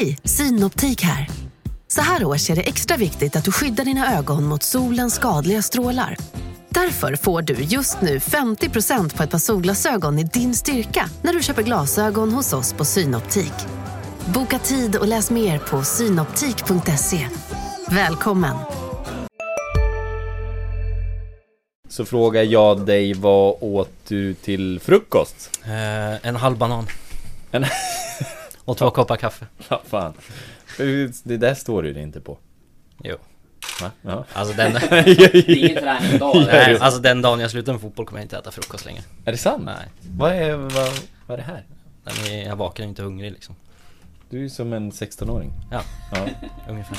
Hej, Synoptik här. Så här års är det extra viktigt att du skyddar dina ögon mot solens skadliga strålar. Därför får du just nu 50% på ett par solglasögon i din styrka när du köper glasögon hos oss på Synoptik. Boka tid och läs mer på synoptik.se. Välkommen! Så frågar jag dig, vad åt du till frukost? Eh, en halv banan En... och två koppar kaffe. Vad fan? Det där står det inte på. Jo. Va? Ja. Alltså den... Det är ingen träningsdag? Nej, alltså den dagen jag slutar med fotboll kommer jag inte äta frukost längre. Är det sant? Nej. Vad är, vad, vad är det här? Den är, jag vaknar inte hungrig liksom. Du är ju som en 16-åring. Ja, Ja. ungefär.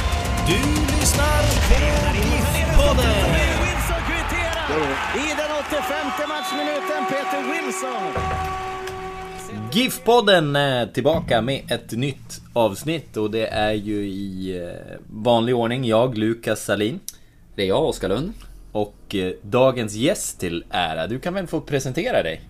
Du lyssnar på GIF-podden. I den 85 matchminuten Peter Wilson. GIF-podden är tillbaka med ett nytt avsnitt och det är ju i eh, vanlig ordning jag, Lukas Salin. Det är jag, Oskar Lund. Och eh, dagens gäst till ära, du kan väl få presentera dig?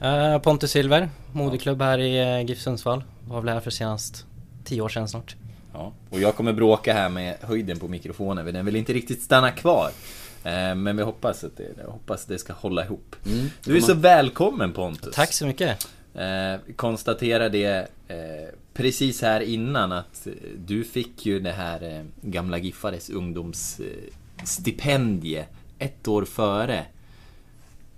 Eh, Pontus Silver, moderklubb här i GIF Sundsvall. Var väl här för senast 10 år sedan snart. Ja, och jag kommer bråka här med höjden på mikrofonen, för den vill inte riktigt stanna kvar. Eh, Men vi hoppas att det, hoppas det ska hålla ihop. Mm. Du är så välkommen Pontus! Tack så mycket. Eh, konstatera det eh, precis här innan att eh, du fick ju det här eh, gamla Giffares ungdomsstipendie ett år före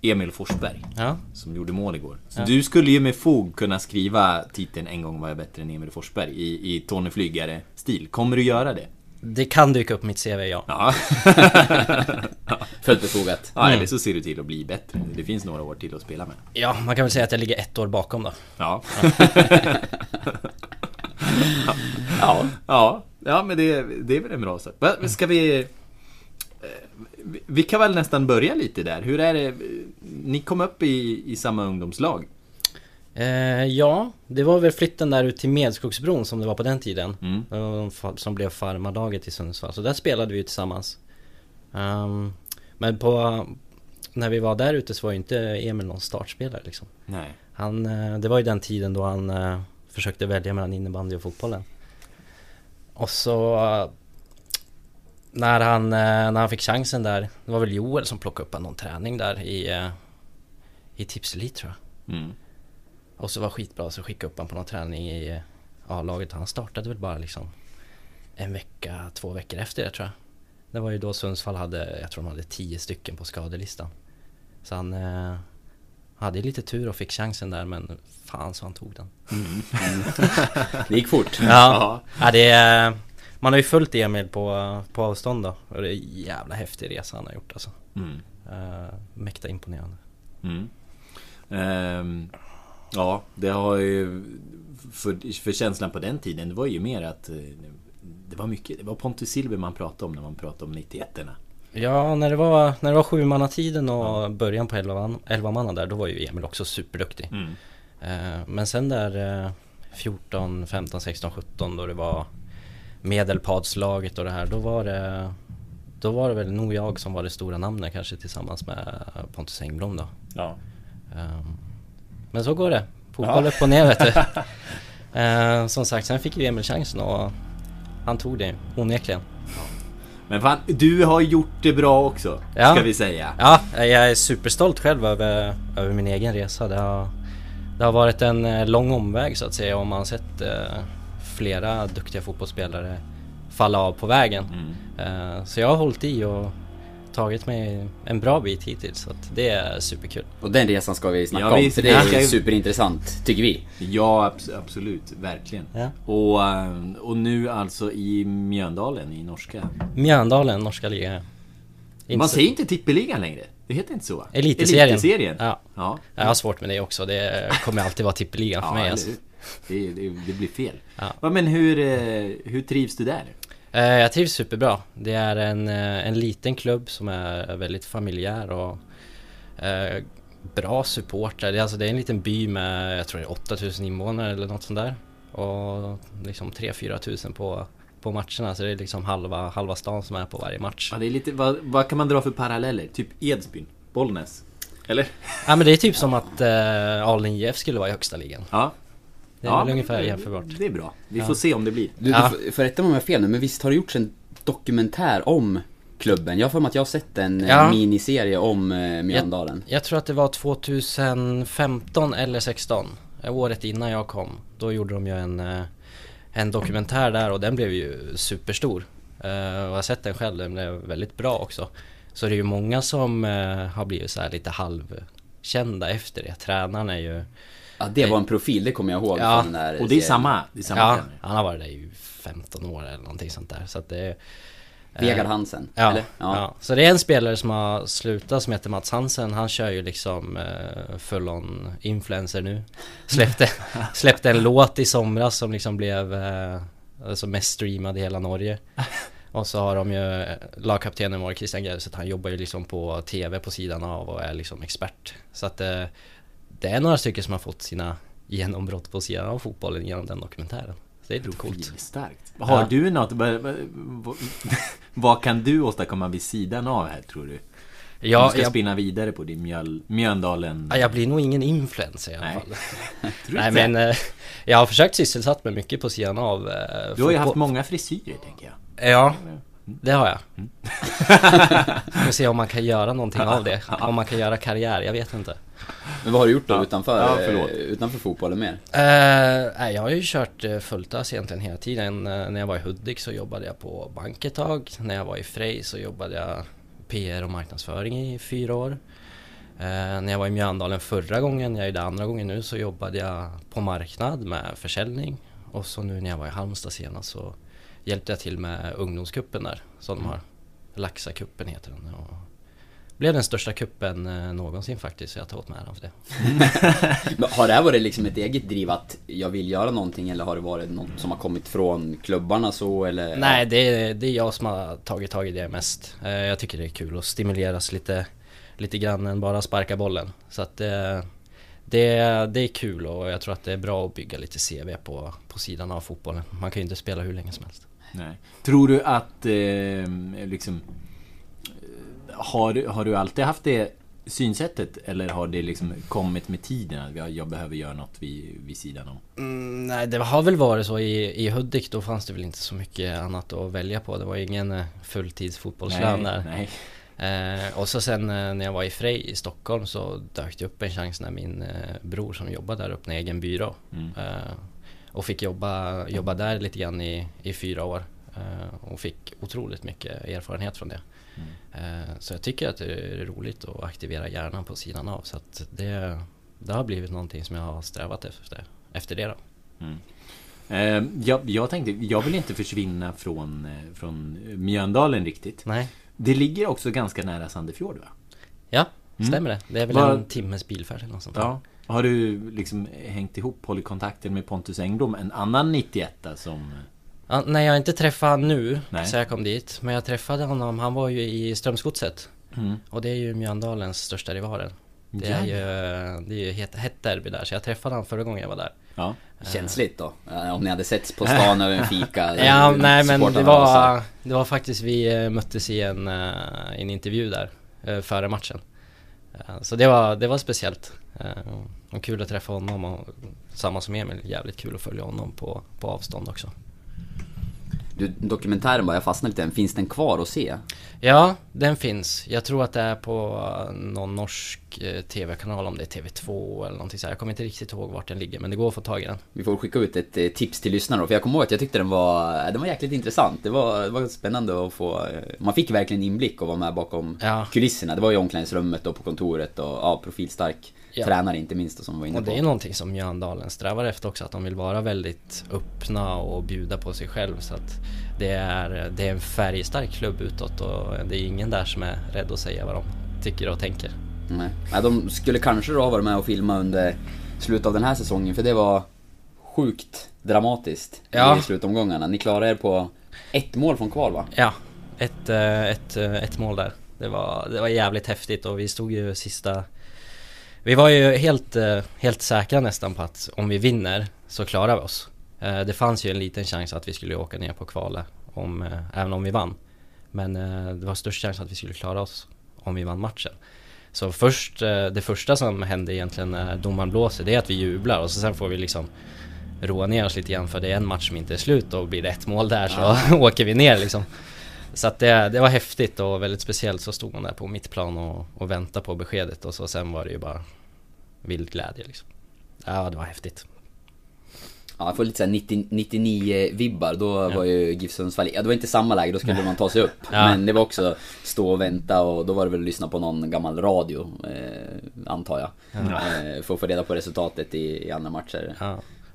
Emil Forsberg Ja, som gjorde mål igår. Så Ja. du skulle ju med fog kunna skriva titeln En gång var jag bättre än Emil Forsberg i, i Tony Flygare-stil. Kommer du göra det? det kan dyka upp mitt CV ja. Ja. Fullt befogat. ja, eller så ser du till att bli bättre. Det finns några år till att spela med. Ja, man kan väl säga att jag ligger ett år bakom då. Ja. ja. Ja, ja men det, det är väl en bra sak. Ska vi... vi- kan väl nästan börja lite där. Hur är det? Ni kom upp i, i samma ungdomslag. Eh, ja, det var väl flytten där ut till Medskogsbron som det var på den tiden. Mm. Som blev farmarlaget i Sundsvall. Så där spelade vi ju tillsammans. Ehm, men på... När vi var där ute så var ju inte Emil någon startspelare liksom. Nej. Han, eh, det var ju den tiden då han eh, försökte välja mellan innebandy och fotbollen. Och så... När han, eh, när han fick chansen där, det var väl Joel som plockade upp någon träning där i... eh, I Tipselit tror jag. Mm. Och så var skitbra så skickade upp honom på någon träning i eh, A-laget. Han startade väl bara liksom en vecka, två veckor efter det tror jag. Det var ju då Sundsvall hade, jag tror de hade tio stycken på skadelistan. Så han eh, hade lite tur och fick chansen där men fan så han tog den. Det gick fort. Ja, ja det är, man har ju följt Emil på, på avstånd då. Och det är en jävla häftig resa han har gjort alltså. Mm. Uh, mäkta imponerande. Mm. Ehm, ja, det har ju... För, för känslan på den tiden, det var ju mer att... eh, Det var mycket, det var Pontus Silver man pratade om när man pratade om 91-erna. Ja, när det var, när det var sjumannatiden och början på elva, elva manna där, då var ju Emil också superduktig. Mm. Eh, Men sen där eh, 14, 15, 16, 17 då det var Medelpadslaget och det här, då var det Då var det väl nog jag som var det stora namnet kanske tillsammans med Pontus Engblom då. Ja. Ehm, Men så går det. Fotboll Ja. upp och ner vet du. Eh, Som sagt, sen fick ju Emil chansen och han tog det onekligen. Men fan, du har gjort det bra också, Ja. ska vi säga. Ja, jag är superstolt själv över, över min egen resa. Det har, det har varit en eh, lång omväg så att säga och man sett eh, flera duktiga fotbollsspelare falla av på vägen. Mm. Eh, så jag har hållit i och tagit mig en bra bit hittills så att det är superkul. Och den resan ska vi snacka Ja, vi om, för det är ju superintressant, tycker vi. Ja, abs- absolut. Verkligen. Ja. Och, eh, och nu alltså i Mjöndalen i norska. Mjöndalen, norska ligan. Man säger inte tippeligan längre. Det heter inte så? Elitserien. Elitserien. Ja. ja. Jag har svårt med det också. Det kommer alltid vara tippeligan för mig. Alltså. Det, det, det blir fel. Ja. Ja. men hur, eh, hur trivs du där? Eh, Jag trivs superbra. Det är en, eh, en liten klubb som är väldigt familjär och eh, bra supportrar. Det är, alltså, det är en liten by med, jag tror det är 8000 invånare eller något sånt där. Och liksom 3-4 tusen på, på matcherna. Så det är liksom halva, halva stan som är på varje match. Ja, det är lite, vad, vad kan man dra för paralleller? Typ Edsbyn? Bollnäs? Eller? Ja men det är typ som att eh, Aln IF skulle vara i högsta ligan. Ja. Det är ja, väl ungefär det- jämförbart. Det är bra. Vi Ja. får se om det blir. Du, Ja. du får- rätta mig om jag har fel nu, men visst har det gjorts en dokumentär om klubben? Jag har för mig att jag har sett en eh, Ja. miniserie om eh, Mjölndalen. Jag tror att det var 2015 eller 16 eh, Året innan jag kom Då gjorde de ju en, eh, en dokumentär där och den blev ju superstor Eh, Och jag har sett den själv, den blev väldigt bra också Så det är ju många som eh, har blivit så här lite halvkända efter det Tränaren är ju Ja, det var en profil, det kommer jag ihåg Ja, från den där Och det är samma, det är samma Ja, tränare. han har varit där i 15 år eller någonting sånt där så att det Vegard Hansen, Ja, eller? ja. så det är en spelare som har slutat som heter Mats Hansen. Han kör ju liksom eh, full on influencer nu. Släppte, släppte en låt i somras som liksom blev eh, alltså mest streamad i hela Norge. Och så har de ju eh, lagkaptenen var Christian Gerset. Han jobbar ju liksom på TV på sidan av och är liksom expert. Så att eh, det är några stycken som har fått sina genombrott på sidan av fotbollen genom den dokumentären. Så det är lite coolt. Starkt. Har Ja. du något, vad, kan du åstadkomma vid sidan av här tror du? Ja, du ska jag, spinna vidare på din mjöl, Mjöndalen... ja, jag blir nog ingen influencer i alla fall. Nej men eh, jag har försökt sysselsatt mig mycket på sidan av eh, Du har ju haft många frisyrer tänker jag. Ja, det har jag. Vi får se om man kan göra någonting av det. Om man kan göra karriär, jag vet inte. Men vad har du gjort då utanför, Ja, eh, förlåt. utanför fotbollen mer? Eh, nej, jag har ju kört uh, fulltös egentligen hela tiden. Eh, när jag var i Hudik så jobbade jag på bank ett tag. När jag var i Frej så jobbade jag PR och marknadsföring i fyra år. Eh, när jag var i Mjöndalen förra gången, jag är där andra gången nu, så jobbade jag på marknad med försäljning. Och så nu när jag var i Halmstad senast så hjälpte jag till med ungdomskuppen där som de har. Laxakuppen heter den. Och blev den största kuppen eh, någonsin faktiskt, så jag tar åt mig äran för det. Har det här varit liksom ett eget driv att jag vill göra någonting eller har det varit något som har kommit från klubbarna så eller? Nej, det är, det är jag som har tagit tag i det mest. Eh, Jag tycker det är kul att stimuleras lite, lite grann än bara sparka bollen. Så att det, det, det är kul och jag tror att det är bra att bygga lite CV på, på sidan av fotbollen. Man kan ju inte spela hur länge som helst. Nej. Tror du att eh, liksom... Har, du- har du alltid haft det synsättet eller har det liksom kommit med tiden att jag, jag behöver göra något vid, vid sidan om? Mm, nej, det har väl varit så i, i Hudik. Då fanns det väl inte så mycket annat att välja på. Det var ingen eh, fulltidsfotbollslön där. nej. Eh, och så sen eh, när jag var i Frej i Stockholm så dök det upp en chans när min eh, bror som jobbade där öppnade egen byrå. Mm. Eh, och fick jobba, jobba där lite grann i, i fyra år. Eh, och fick otroligt mycket erfarenhet från det. Eh, så jag tycker att det är roligt att aktivera hjärnan på sidan av. Så att det, det har blivit någonting som jag har strävat efter, efter det då. Eh, jag, jag tänkte, jag vill inte försvinna från, eh, från Mjöndalen riktigt. Nej. Det ligger också ganska nära Sandefjord va? Ja, stämmer det. Det är väl Vad- en timmes bilfärd eller något sånt. Ja. Har du liksom hängt ihop, hållit kontakten med Pontus Engblom, en annan 91 som... Ja, nej, jag har inte träffat han nu Nej. så jag kom dit. Men jag träffade honom, han var ju i Strömsgodset. Mm. Och det är ju Mjöndalens största rivalen. Det är ju, det är ju hett, hett derby där, så jag träffade han förra gången jag var där. Ja. Känsligt då? Eh, Om ni hade setts på stan över en fika? Ja, nej men det var, det var faktiskt, vi eh, möttes i en, eh, en intervju där eh, före matchen. Eh, Så det var, det var speciellt. Eh, Och kul att träffa honom och samma som Emil, jävligt kul att följa honom på, på avstånd också. Du, dokumentären bara, jag fastnade lite i den. Finns den kvar att se? Ja, den finns. Jag tror att det är på eh, någon norsk eh, TV-kanal, om det är TV2 eller någonting så här. Jag kommer inte riktigt ihåg vart den ligger, men det går att få tag i den. Vi får skicka ut ett eh, tips till lyssnarna då, för jag kommer ihåg att jag tyckte den var, den var jäkligt intressant. Det var, det var spännande att få, man fick verkligen inblick och vara med bakom Ja. kulisserna. Det var ju omklädningsrummet och på kontoret och ja, profilstark Ja. Tränare inte minst och som var inne och på. Och det är någonting som Mjöndalen strävar efter också, att de vill vara väldigt öppna och bjuda på sig själv. Så att det är, det är en färgstark klubb utåt och det är ingen där som är rädd att säga vad de tycker och tänker. Nej, Nej de skulle kanske då ha varit med och filma under slutet av den här säsongen för det var sjukt dramatiskt ja. i slutomgångarna. Ni klarade er på ett mål från kval va? Ja, ett, eh, ett, eh, ett mål där. Det var, det var jävligt häftigt och vi stod ju sista Vi var ju helt, eh, helt säkra nästan på att om vi vinner så klarar vi oss. Det fanns ju en liten chans att vi skulle åka ner på kvalet om, även om vi vann. Men det var störst chans att vi skulle klara oss om vi vann matchen. Så först, det första som hände egentligen när domaren blåser, det är att vi jublar och så sen får vi liksom roa ner oss lite grann för det är en match som inte är slut och blir det ett mål där så ja. åker vi ner liksom. Så att det, det var häftigt och väldigt speciellt så stod man där på mittplan och, och väntade på beskedet och så sen var det ju bara vild glädje liksom. Ja, det var häftigt. Ja, jag får lite såhär 99-vibbar, då ja. var ju GIF Sundsvall, ja det var inte samma läge, då skulle man ta sig upp. Ja. Men det var också stå och vänta och då var det väl att lyssna på någon gammal radio, eh, antar jag. Ja. Eh, för att få reda på resultatet i, i andra matcher.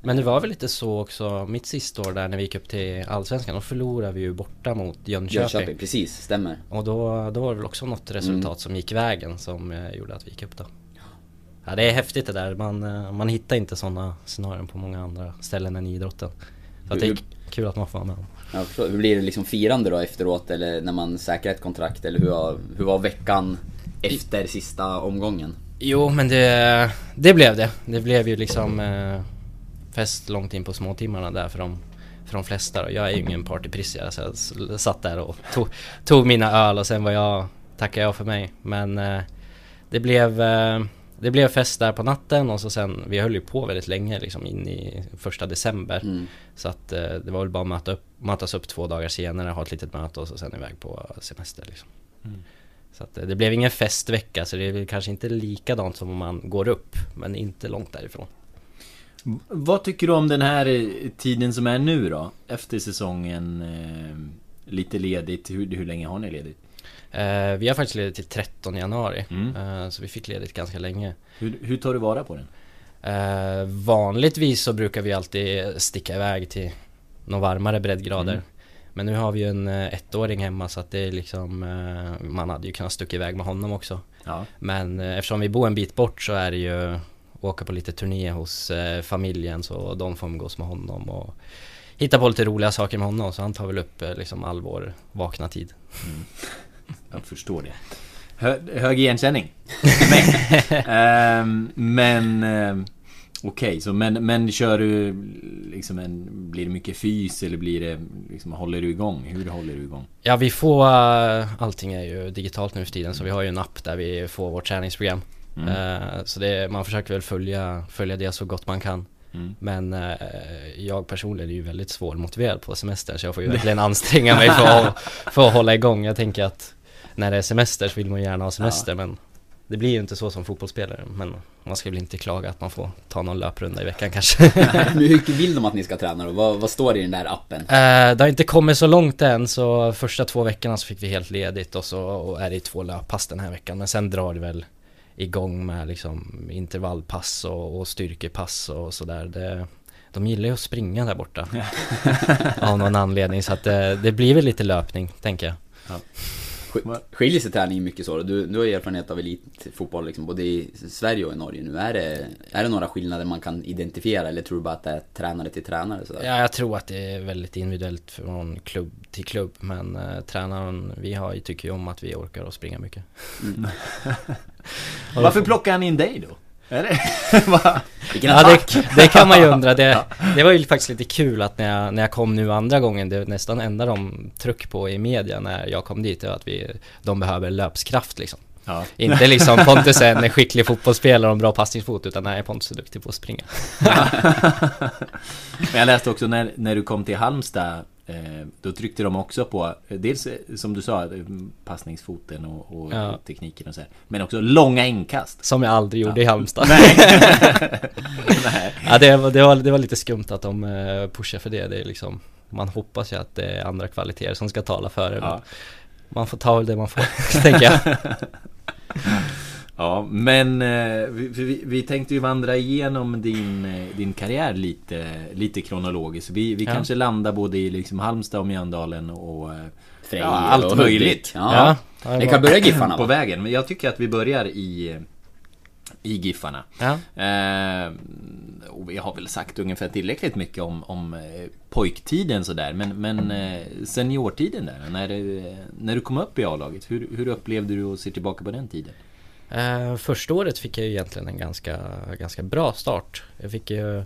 Men det var väl lite så också, mitt sista år där när vi gick upp till Allsvenskan, då förlorade vi ju borta mot Jönköping. Jönköping, precis, stämmer. Och då, då var det väl också något resultat mm. som gick vägen som eh, gjorde att vi gick upp då. Ja, det är häftigt det där, man, eh, man hittar inte sådana scenarion på många andra ställen än i idrotten. Så att det är kul att man får vara med om. Hur blir det liksom firande då efteråt, eller när man säkrar ett kontrakt, eller hur var, hur var veckan efter sista omgången? Jo, men det, det blev det. Det blev ju liksom eh, fest långt in på småtimmarna där för de, för de flesta. Jag är ju ingen partyprisse så jag satt där och tog, tog, mina öl och sen var jag, tackade jag för mig. Men eh, det blev eh, det blev fest där på natten och så sen, vi höll ju på väldigt länge liksom in i första december. Mm. Så att eh, det var väl bara att möta upp, mötas upp två dagar senare, ha ett litet möte och så sen iväg på semester liksom. Mm. Så att eh, det blev ingen festvecka så det är väl kanske inte likadant som om man går upp, men inte långt därifrån. Vad tycker du om den här eh, tiden som är nu då? Efter säsongen eh, Lite ledigt, hur, hur länge har ni ledigt? Eh, vi har faktiskt ledigt till 13 januari mm. eh, Så vi fick ledigt ganska länge Hur, hur tar du vara på den? Eh, vanligtvis så brukar vi alltid sticka iväg till några varmare breddgrader mm. Men nu har vi ju en eh, ettåring hemma så att det är liksom Man hade ju kunnat sticka iväg med honom också ja. Men eftersom vi bor en bit bort så är det ju åka på lite turné hos eh, familjen så de får umgås med honom och hitta på lite roliga saker med honom så han tar väl upp eh, liksom all vår vakna tid. Mm. Jag förstår det. Hö hög igenkänning. men, ähm, men ähm, Okej, okay, så men, men kör du liksom en, Blir det mycket fys eller blir det liksom, Håller du igång? Hur håller du igång? Ja vi får Allting är ju digitalt nu för tiden så vi har ju en app där vi får vårt träningsprogram Mm. Uh, så det, man försöker väl följa, följa det så gott man kan. Mm. Men uh, jag personligen är ju väldigt svårmotiverad på semester så jag får ju verkligen anstränga mig för att, för att hålla igång. Jag tänker att när det är semester så vill man gärna ha semester ja. men det blir ju inte så som fotbollsspelare men man ska väl inte klaga att man får ta någon löprunda i veckan kanske. Hur mycket vill de att ni ska träna då? Vad, vad står det i den där appen? Uh, det har inte kommit så långt än så första två veckorna så fick vi helt ledigt och så och är det två löppass den här veckan men sen drar det väl igång med liksom intervallpass och, och styrkepass och sådär. De gillar ju att springa där borta. av någon anledning så att det, det blir väl lite löpning, tänker jag. Ja. Skiljer sig träningen mycket så? Du, du har erfarenhet av elitfotboll liksom, både i Sverige och i Norge nu. Är det, är det några skillnader man kan identifiera eller tror du bara att det är tränare till tränare? Sådär? Ja, jag tror att det är väldigt individuellt från klubb till klubb. Men eh, tränaren vi har tycker ju om att vi orkar och springa mycket. Mm. Varför plockar han in dig då? Är det? ja, det, det, kan man ju undra. Det, det var ju faktiskt lite kul att när jag, när jag kom nu andra gången, det nästan enda de tryck på i media när jag kom dit, var att vi, de behöver löpskraft liksom. Ja. Inte liksom Pontus är en skicklig fotbollsspelare och en bra passningsfot, utan nej, Pontus är duktig på att springa. Men jag läste också när, när du kom till Halmstad då tryckte de också på Dels eh, som du sa Passningsfoten och, och ja. tekniken och så här, Men också långa inkast Som jag aldrig gjorde ja. i Halmstad Nej. Nej. Ja, det, var, det, var, det var lite skumt att de eh, pushar för det, det är liksom Man hoppas ju att det är andra kvaliteter som ska tala för det ja. Man får ta det man får, tänker jag Ja, men eh, vi, vi, vi, tänkte ju vandra igenom din, eh, din karriär lite, lite kronologiskt. Vi, vi ja. kanske landar både i liksom Halmstad och Mjöndalen och eh, ja, allt och möjligt. Ja. ja. Vi kan börja Giffarna På vägen, men jag tycker att vi börjar i i Giffarna. Ja. Eh, och vi har väl sagt ungefär tillräckligt mycket om, om pojktiden sådär. Men, men seniortiden där, när du, när du kom upp i A-laget. Hur, hur upplevde du och ser tillbaka på den tiden? Eh, första året fick jag ju egentligen en ganska, ganska bra start. Jag fick ju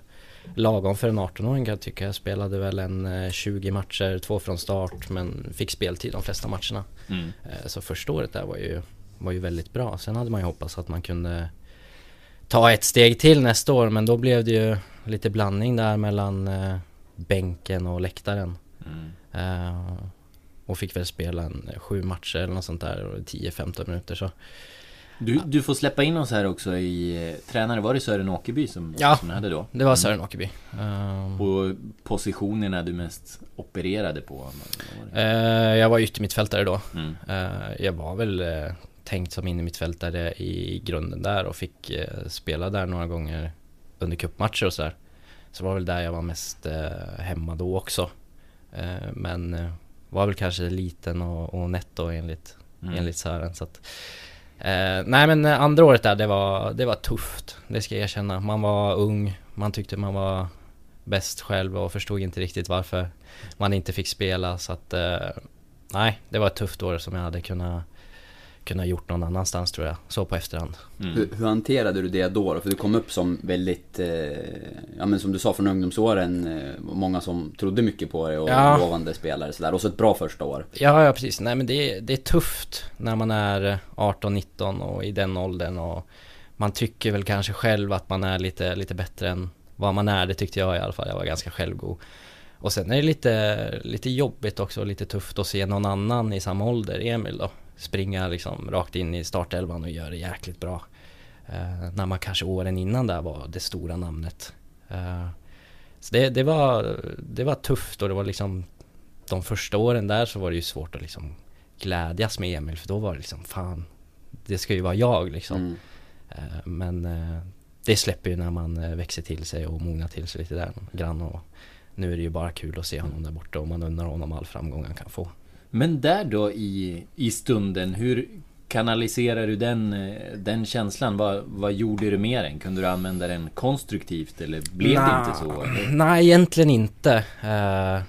lagom för en 18-åring kan jag tycka. Jag spelade väl en 20 eh, matcher, två från start men fick speltid de flesta matcherna. Mm. Eh, så första året där var ju, var ju väldigt bra. Sen hade man ju hoppats att man kunde ta ett steg till nästa år men då blev det ju lite blandning där mellan eh, bänken och läktaren. Mm. Eh, och fick väl spela en, sju matcher eller något sånt där och 10-15 minuter så du, du får släppa in oss här också i eh, Tränare, var det Sören Åkerby som, ja, som hade då? det var Sören mm. Åkerby um... Och positionerna du mest opererade på? Uh, jag var yttermittfältare då mm. uh, Jag var väl uh, tänkt som innermittfältare i grunden där och fick spela där några gånger under cupmatcher och sådär Så det var väl där jag var mest hemma då också Men var väl kanske liten och, och då enligt, mm. enligt Sören så att Eh, nej men eh, andra året där, det var, det var tufft. Det ska jag erkänna. Man var ung, man tyckte man var bäst själv och förstod inte riktigt varför man inte fick spela. Så att, eh, nej, det var ett tufft år som jag hade kunnat kunnat gjort någon annanstans tror jag, så på efterhand. Mm. Hur, hur, hanterade du det då? För du kom upp som väldigt, eh, ja men som du sa från ungdomsåren, eh, många som trodde mycket på dig och ja. lovande spelare sådär. Och så ett bra första år. Ja, ja precis. Nej men det, det är tufft när man är 18-19 och i den åldern och man tycker väl kanske själv att man är lite, lite bättre än vad man är. Det tyckte jag i alla fall. Jag var ganska självgod. Och sen är det lite, lite jobbigt också, lite tufft att se någon annan i samma ålder, Emil då springa liksom rakt in i startelvan och göra det jäkligt bra. Uh, när man kanske åren innan där var det stora namnet. Uh, så det, det, var, det var tufft och det var liksom de första åren där så var det ju svårt att liksom glädjas med Emil för då var det liksom fan det ska ju vara jag liksom. Mm. Uh, men det släpper ju när man växer till sig och mognar till sig lite där grann och nu är det ju bara kul att se honom där borta och man undrar honom all framgång han kan få. Men där då i, i stunden, hur kanaliserar du den, eh, den känslan? Vad, vad gjorde du med den? Kunde du använda den konstruktivt eller blev Nå, det inte så? Nej, egentligen inte. Eh,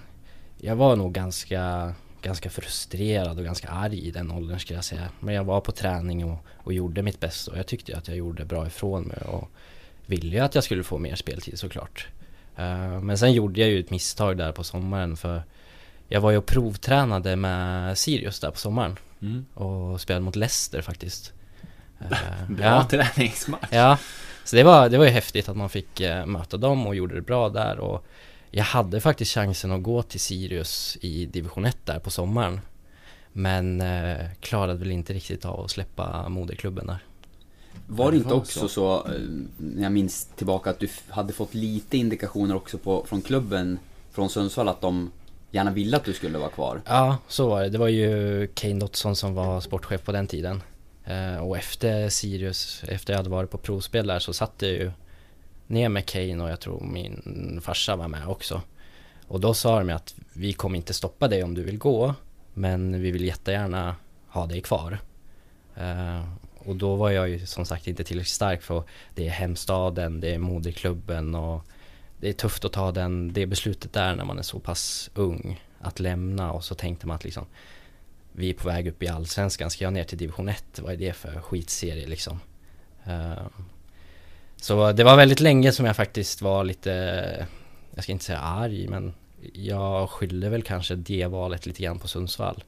jag var nog ganska, ganska frustrerad och ganska arg i den åldern skulle jag säga. Men jag var på träning och, och gjorde mitt bästa och jag tyckte att jag gjorde bra ifrån mig och ville ju att jag skulle få mer speltid såklart. Eh, men sen gjorde jag ju ett misstag där på sommaren för jag var ju och provtränade med Sirius där på sommaren. Mm. Och spelade mot Leicester faktiskt. bra ja. träningsmatch. Ja, så det var, det var ju häftigt att man fick uh, möta dem och gjorde det bra där. Och jag hade faktiskt chansen att gå till Sirius i division 1 där på sommaren. Men uh, klarade väl inte riktigt av att släppa moderklubben där. Var det inte också så, när jag minns tillbaka, att du hade fått lite indikationer också på, från klubben från Sundsvall att de gärna ville att du skulle vara kvar. Ja, så var det. Det var ju Kane Dotson som var sportchef på den tiden. Eh, och efter Sirius, efter jag hade varit på provspel där så satt jag ju ner med Kane och jag tror min farsa var med också. Och då sa de att vi kommer inte stoppa dig om du vill gå, men vi vill jättegärna ha dig kvar. Eh, och då var jag ju som sagt inte tillräckligt stark för det är hemstaden, det är moderklubben och det är tufft att ta den, det beslutet där när man är så pass ung. Att lämna och så tänkte man att liksom Vi är på väg upp i Allsvenskan, ska jag ner till division 1? Vad är det för skitserie liksom? Uh, så det var väldigt länge som jag faktiskt var lite Jag ska inte säga arg men Jag skyllde väl kanske det valet lite grann på Sundsvall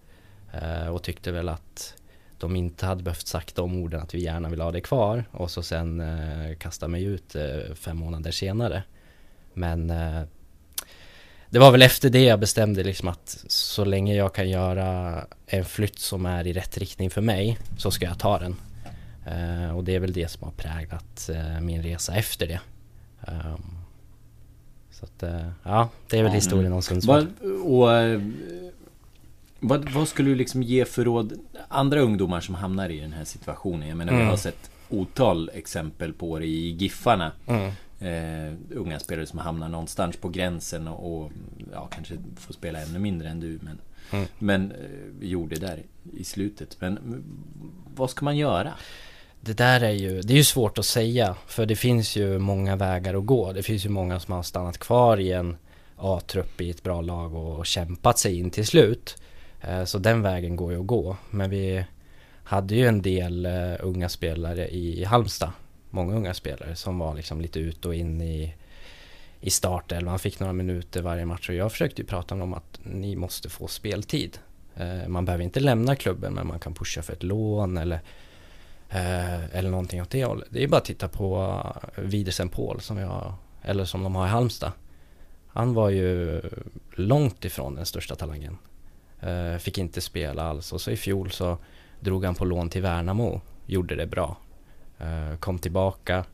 uh, Och tyckte väl att de inte hade behövt sagt de orden att vi gärna vill ha det kvar och så sen eh, uh, kasta mig ut eh, fem månader senare. Men eh, det var väl efter det jag bestämde liksom att så länge jag kan göra en flytt som är i rätt riktning för mig så ska jag ta den. Eh, och det är väl det som har präglat eh, min resa efter det. Um, så att, ja, det är väl historien om Sundsvall. Och, vad, vad, skulle du liksom ge för råd andra ungdomar som hamnar i den här situationen? Jag menar, mm. vi har sett otal exempel på det i Giffarna. Mm. Eh, unga spelare som hamnar någonstans på gränsen och, och ja, kanske får spela ännu mindre än du. Men, Mm. men eh, gjorde det där i slutet. Men vad ska man göra? Det där är ju, det är ju svårt att säga för det finns ju många vägar att gå. Det finns ju många som har stannat kvar i en A-trupp i ett bra lag och kämpat sig in till slut. Eh, Så den vägen går ju att gå. Men vi hade ju en del eh, unga spelare i Halmstad. Många unga spelare som var liksom lite ut och in i, i startelvan. fick några minuter varje match och jag försökte ju prata med dem att ni måste få speltid. Eh, Man behöver inte lämna klubben men man kan pusha för ett lån eller Eh, eller någonting åt det hållet. Det är bara att titta på eh, Widersen Paul som jag, eller som de har i Halmstad. Han var ju långt ifrån den största talangen. Eh, fick inte spela alls och så i fjol så drog han på lån till Värnamo. Gjorde det bra. Eh, kom tillbaka.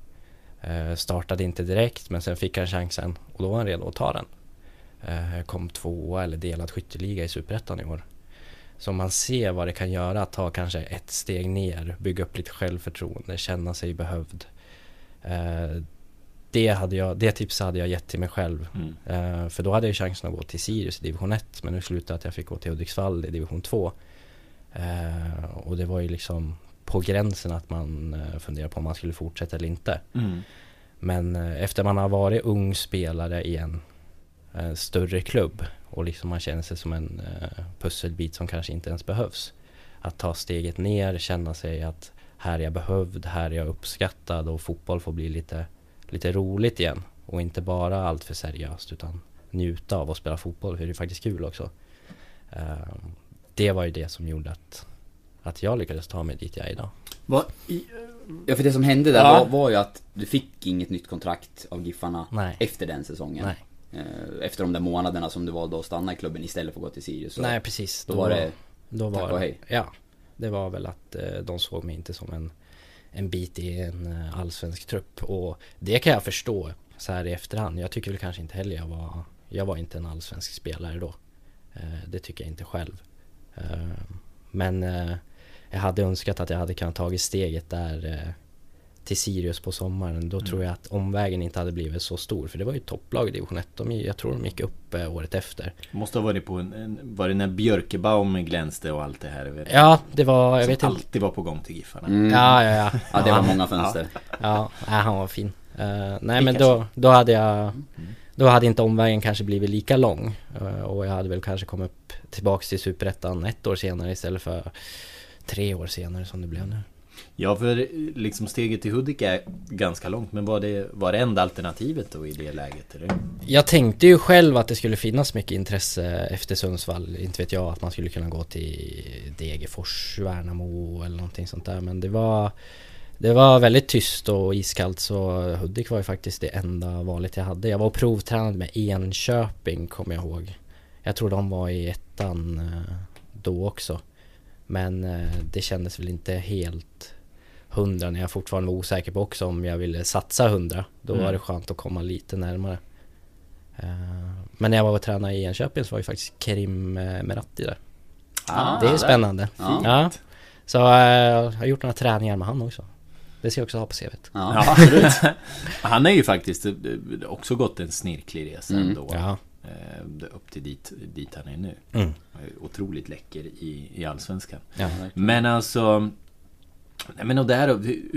Eh, startade inte direkt men sen fick han chansen och då var han redo att ta den. Eh, kom tvåa eller delad skytteliga i Superettan i år. Så man ser vad det kan göra att ta kanske ett steg ner, bygga upp lite självförtroende, känna sig behövd. Eh, det, hade jag, det tipset hade jag gett till mig själv. Mm. För då hade jag chansen att gå till Sirius i division 1 men nu slutade att jag fick gå till Hudiksvall i division 2. Eh, och det var ju liksom på gränsen att man eh, funderade på om man skulle fortsätta eller inte. Mm. Men eh, efter man har varit ung spelare i en eh, större klubb och liksom man känner sig som en eh, pusselbit som kanske inte ens behövs. Att ta steget ner, känna sig att här är jag behövd, här är jag uppskattad och fotboll får bli lite, lite roligt igen. Och inte bara allt för seriöst utan njuta av att spela fotboll för det är faktiskt kul också. Eh, det var ju det som gjorde att, att jag lyckades ta mig dit jag är idag. Vad, i, Ja för det som hände där Ja. var, var ju att du fick inget nytt kontrakt av Giffarna Nej. efter den säsongen. Nej. Eh, Efter de där månaderna som du valde att stanna i klubben istället för att gå till Sirius. Nej precis. då var det då var, tack och hej. Ja. Det var väl att eh, de såg mig inte som en, en bit i en eh, allsvensk trupp. Och det kan jag förstå så här i efterhand. Jag tycker väl kanske inte heller jag var Jag var inte en allsvensk spelare då. Det tycker jag inte själv. Men eh, jag hade önskat att jag hade kunnat tagit steget där eh, till Sirius på sommaren. Då Mm. tror jag att omvägen inte hade blivit så stor. För det var ju topplag i division 1. De, jag tror de gick upp eh, året efter. måste ha varit på en, en... Var det när Björkebaum glänste och allt det här? Vet, Ja, det var, jag som vet inte. alltid var på gång till Giffarna. Mm. Ja, ja, ja. Ja det var många fönster. Ja, nej, han var fin. Eh, nej men då, då hade jag Då hade inte omvägen kanske blivit lika lång Eh, Och jag hade väl kanske kommit tillbaks till Superettan ett år senare istället för Tre år senare som det blev nu Ja, för liksom steget till Hudik är ganska långt. Men var det, var det enda alternativet då i det läget? Eller? Jag tänkte ju själv att det skulle finnas mycket intresse efter Sundsvall Inte vet jag att man skulle kunna gå till Degerfors, Värnamo eller någonting sånt där Men det var Det var väldigt tyst och iskallt så Hudik var ju faktiskt det enda valet jag hade. Jag var och provtränade med Enköping kommer jag ihåg. Jag tror de var i ettan eh, då också. Men eh, det kändes väl inte helt hundra när jag fortfarande var osäker på också om jag ville satsa hundra. Då Mm. var det skönt att komma lite närmare. Eh, Men när jag var och tränade i Enköping så var ju faktiskt Kerim Meratti där. Ah, Det är där. spännande. Ja. Så jag har gjort några träningar med han också Det ska jag också ha på CVt Ja. Ja, absolut. Han är ju faktiskt eh, också gått en snirklig resa Mm. ändå. Ja Eh, Upp till dit, dit han är nu. Mm. Otroligt läcker i, i Allsvenskan. Ja, Men alltså... Nej men och där,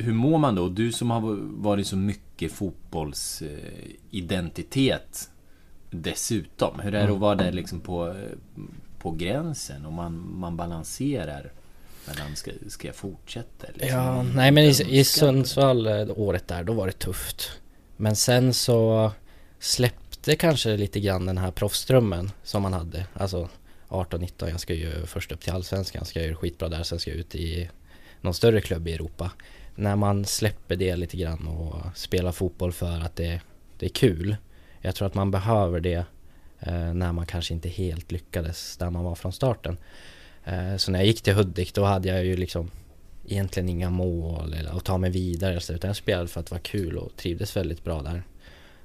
hur, mår man då? Du som har varit så mycket fotbollsidentitet dessutom. Hur är det att vara där liksom på, eh, på gränsen? Och man, man balanserar mellan, ska, ska jag fortsätta? Liksom? Ja, nej men i, i. Sundsvall eh, året där, då var det tufft Men sen så släppte kanske lite grann den här proffsdrömmen som man hade Alltså 18-19, jag ska ju först upp till Allsvenskan, ska jag göra skitbra där, sen ska jag ut i någon större klubb i Europa När man släpper det lite grann och spelar fotboll för att det, det är kul Jag tror att man behöver det eh, när man kanske inte helt lyckades där man var från starten Så när jag gick till Hudik då hade jag ju liksom egentligen inga mål eller att ta mig vidare så, utan jag spelade för att det var kul och trivdes väldigt bra där.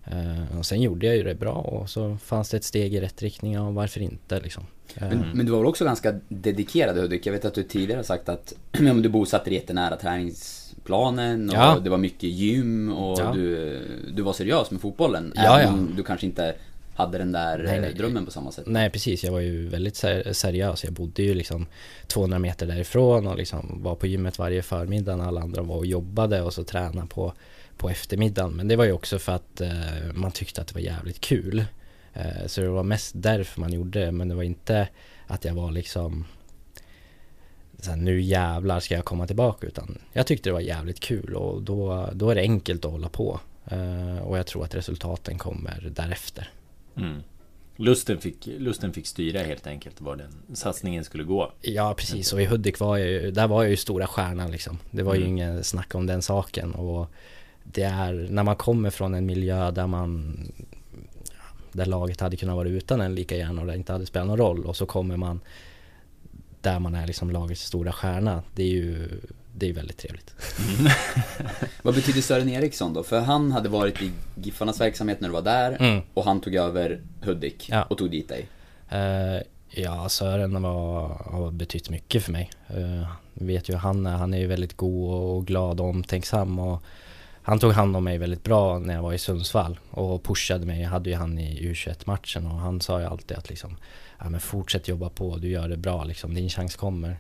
Eh, och sen gjorde jag ju det bra och så fanns det ett steg i rätt riktning och varför inte liksom. Men, mm. men, du var väl också ganska dedikerad Hudik? Jag vet att du tidigare har sagt att du bosatte dig jättenära träningsplanen och ja. det var mycket gym och ja. du, du var seriös med fotbollen. Ja, även om du kanske inte hade den där nej, nej. drömmen på samma sätt. Nej precis, jag var ju väldigt seriös. Jag bodde ju liksom 200 meter därifrån och liksom var på gymmet varje förmiddag när alla andra var och jobbade och så tränade på, på eftermiddagen. Men det var ju också för att eh, man tyckte att det var jävligt kul. Eh, så det var mest därför man gjorde det, men det var inte att jag var liksom så här, nu jävlar ska jag komma tillbaka utan jag tyckte det var jävligt kul och då, då är det enkelt att hålla på. Uh, och jag tror att resultaten kommer därefter. Mm. Lusten, fick, lusten fick styra helt enkelt var den satsningen skulle gå. Ja precis och i Hudik var jag ju, där var jag ju stora stjärnan liksom. Det var mm. ju ingen snack om den saken och det är när man kommer från en miljö där man där laget hade kunnat vara utan en lika gärna och det inte hade spelat någon roll och så kommer man där man är liksom lagets stora stjärna. Det är ju det är väldigt trevligt. Mm. Vad betyder Sören Eriksson då? För han hade varit i Giffarnas verksamhet när du var där mm. och han tog över Hudik ja. och tog dit dig. Uh, ja, Sören var, har betytt mycket för mig. Uh, vet ju han är, han är ju väldigt god och glad och omtänksam och han tog hand om mig väldigt bra när jag var i Sundsvall och pushade mig. Jag hade ju han i U21-matchen och han sa ju alltid att liksom, ja men fortsätt jobba på, du gör det bra liksom, din chans kommer.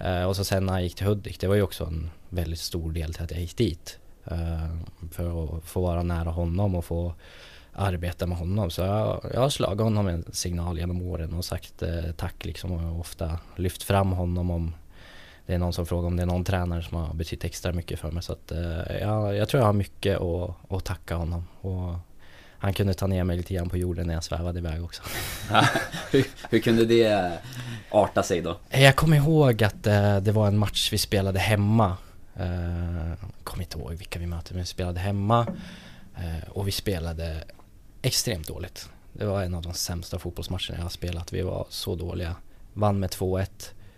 Eh, och så sen när jag gick till Hudik, det var ju också en väldigt stor del till att jag gick dit. Eh, för att få vara nära honom och få arbeta med honom. Så jag, jag har slagit honom en signal genom åren och sagt eh, tack liksom och ofta lyft fram honom om det är någon som frågar om det är någon tränare som har betytt extra mycket för mig. Så att, eh, ja, jag tror jag har mycket att, att tacka honom. Och han kunde ta ner mig lite grann på jorden när jag svävade iväg också. hur, hur, kunde det arta sig då? Jag kommer ihåg att eh, det var en match vi spelade hemma. Eh, kommer inte ihåg vilka vi mötte, men vi spelade hemma. Eh, och vi spelade extremt dåligt. Det var en av de sämsta fotbollsmatcherna jag har spelat. Vi var så dåliga. Vann med 2-1.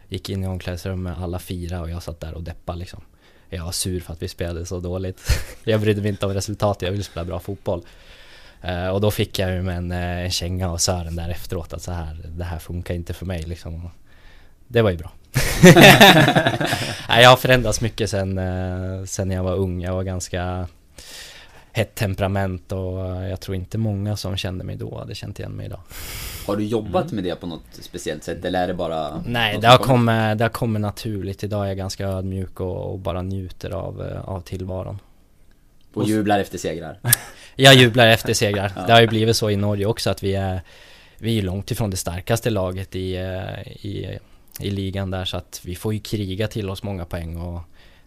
Gick in i omklädningsrummet alla fyra och jag satt där och deppade liksom. Jag var sur för att vi spelade så dåligt. jag brydde mig inte om resultatet, jag ville spela bra fotboll. Uh, och då fick jag ju med en, eh, en känga av Sören där efteråt att så här, det här funkar inte för mig liksom. Det var ju bra. jag har förändrats mycket sen, uh, sen jag var ung. Jag var ganska hett temperament och jag tror inte många som kände mig då hade känt igen mig idag. Har du jobbat mm. med det på något speciellt sätt eller är det bara? Nej, det har, kommit, det har kommit naturligt. Idag är jag ganska ödmjuk och, och bara njuter av, av tillvaron. Och jublar efter segrar? Jag jublar efter segrar. Det har ju blivit så i Norge också att vi är Vi är långt ifrån det starkaste laget i, eh, i, i ligan där så att vi får ju kriga till oss många poäng och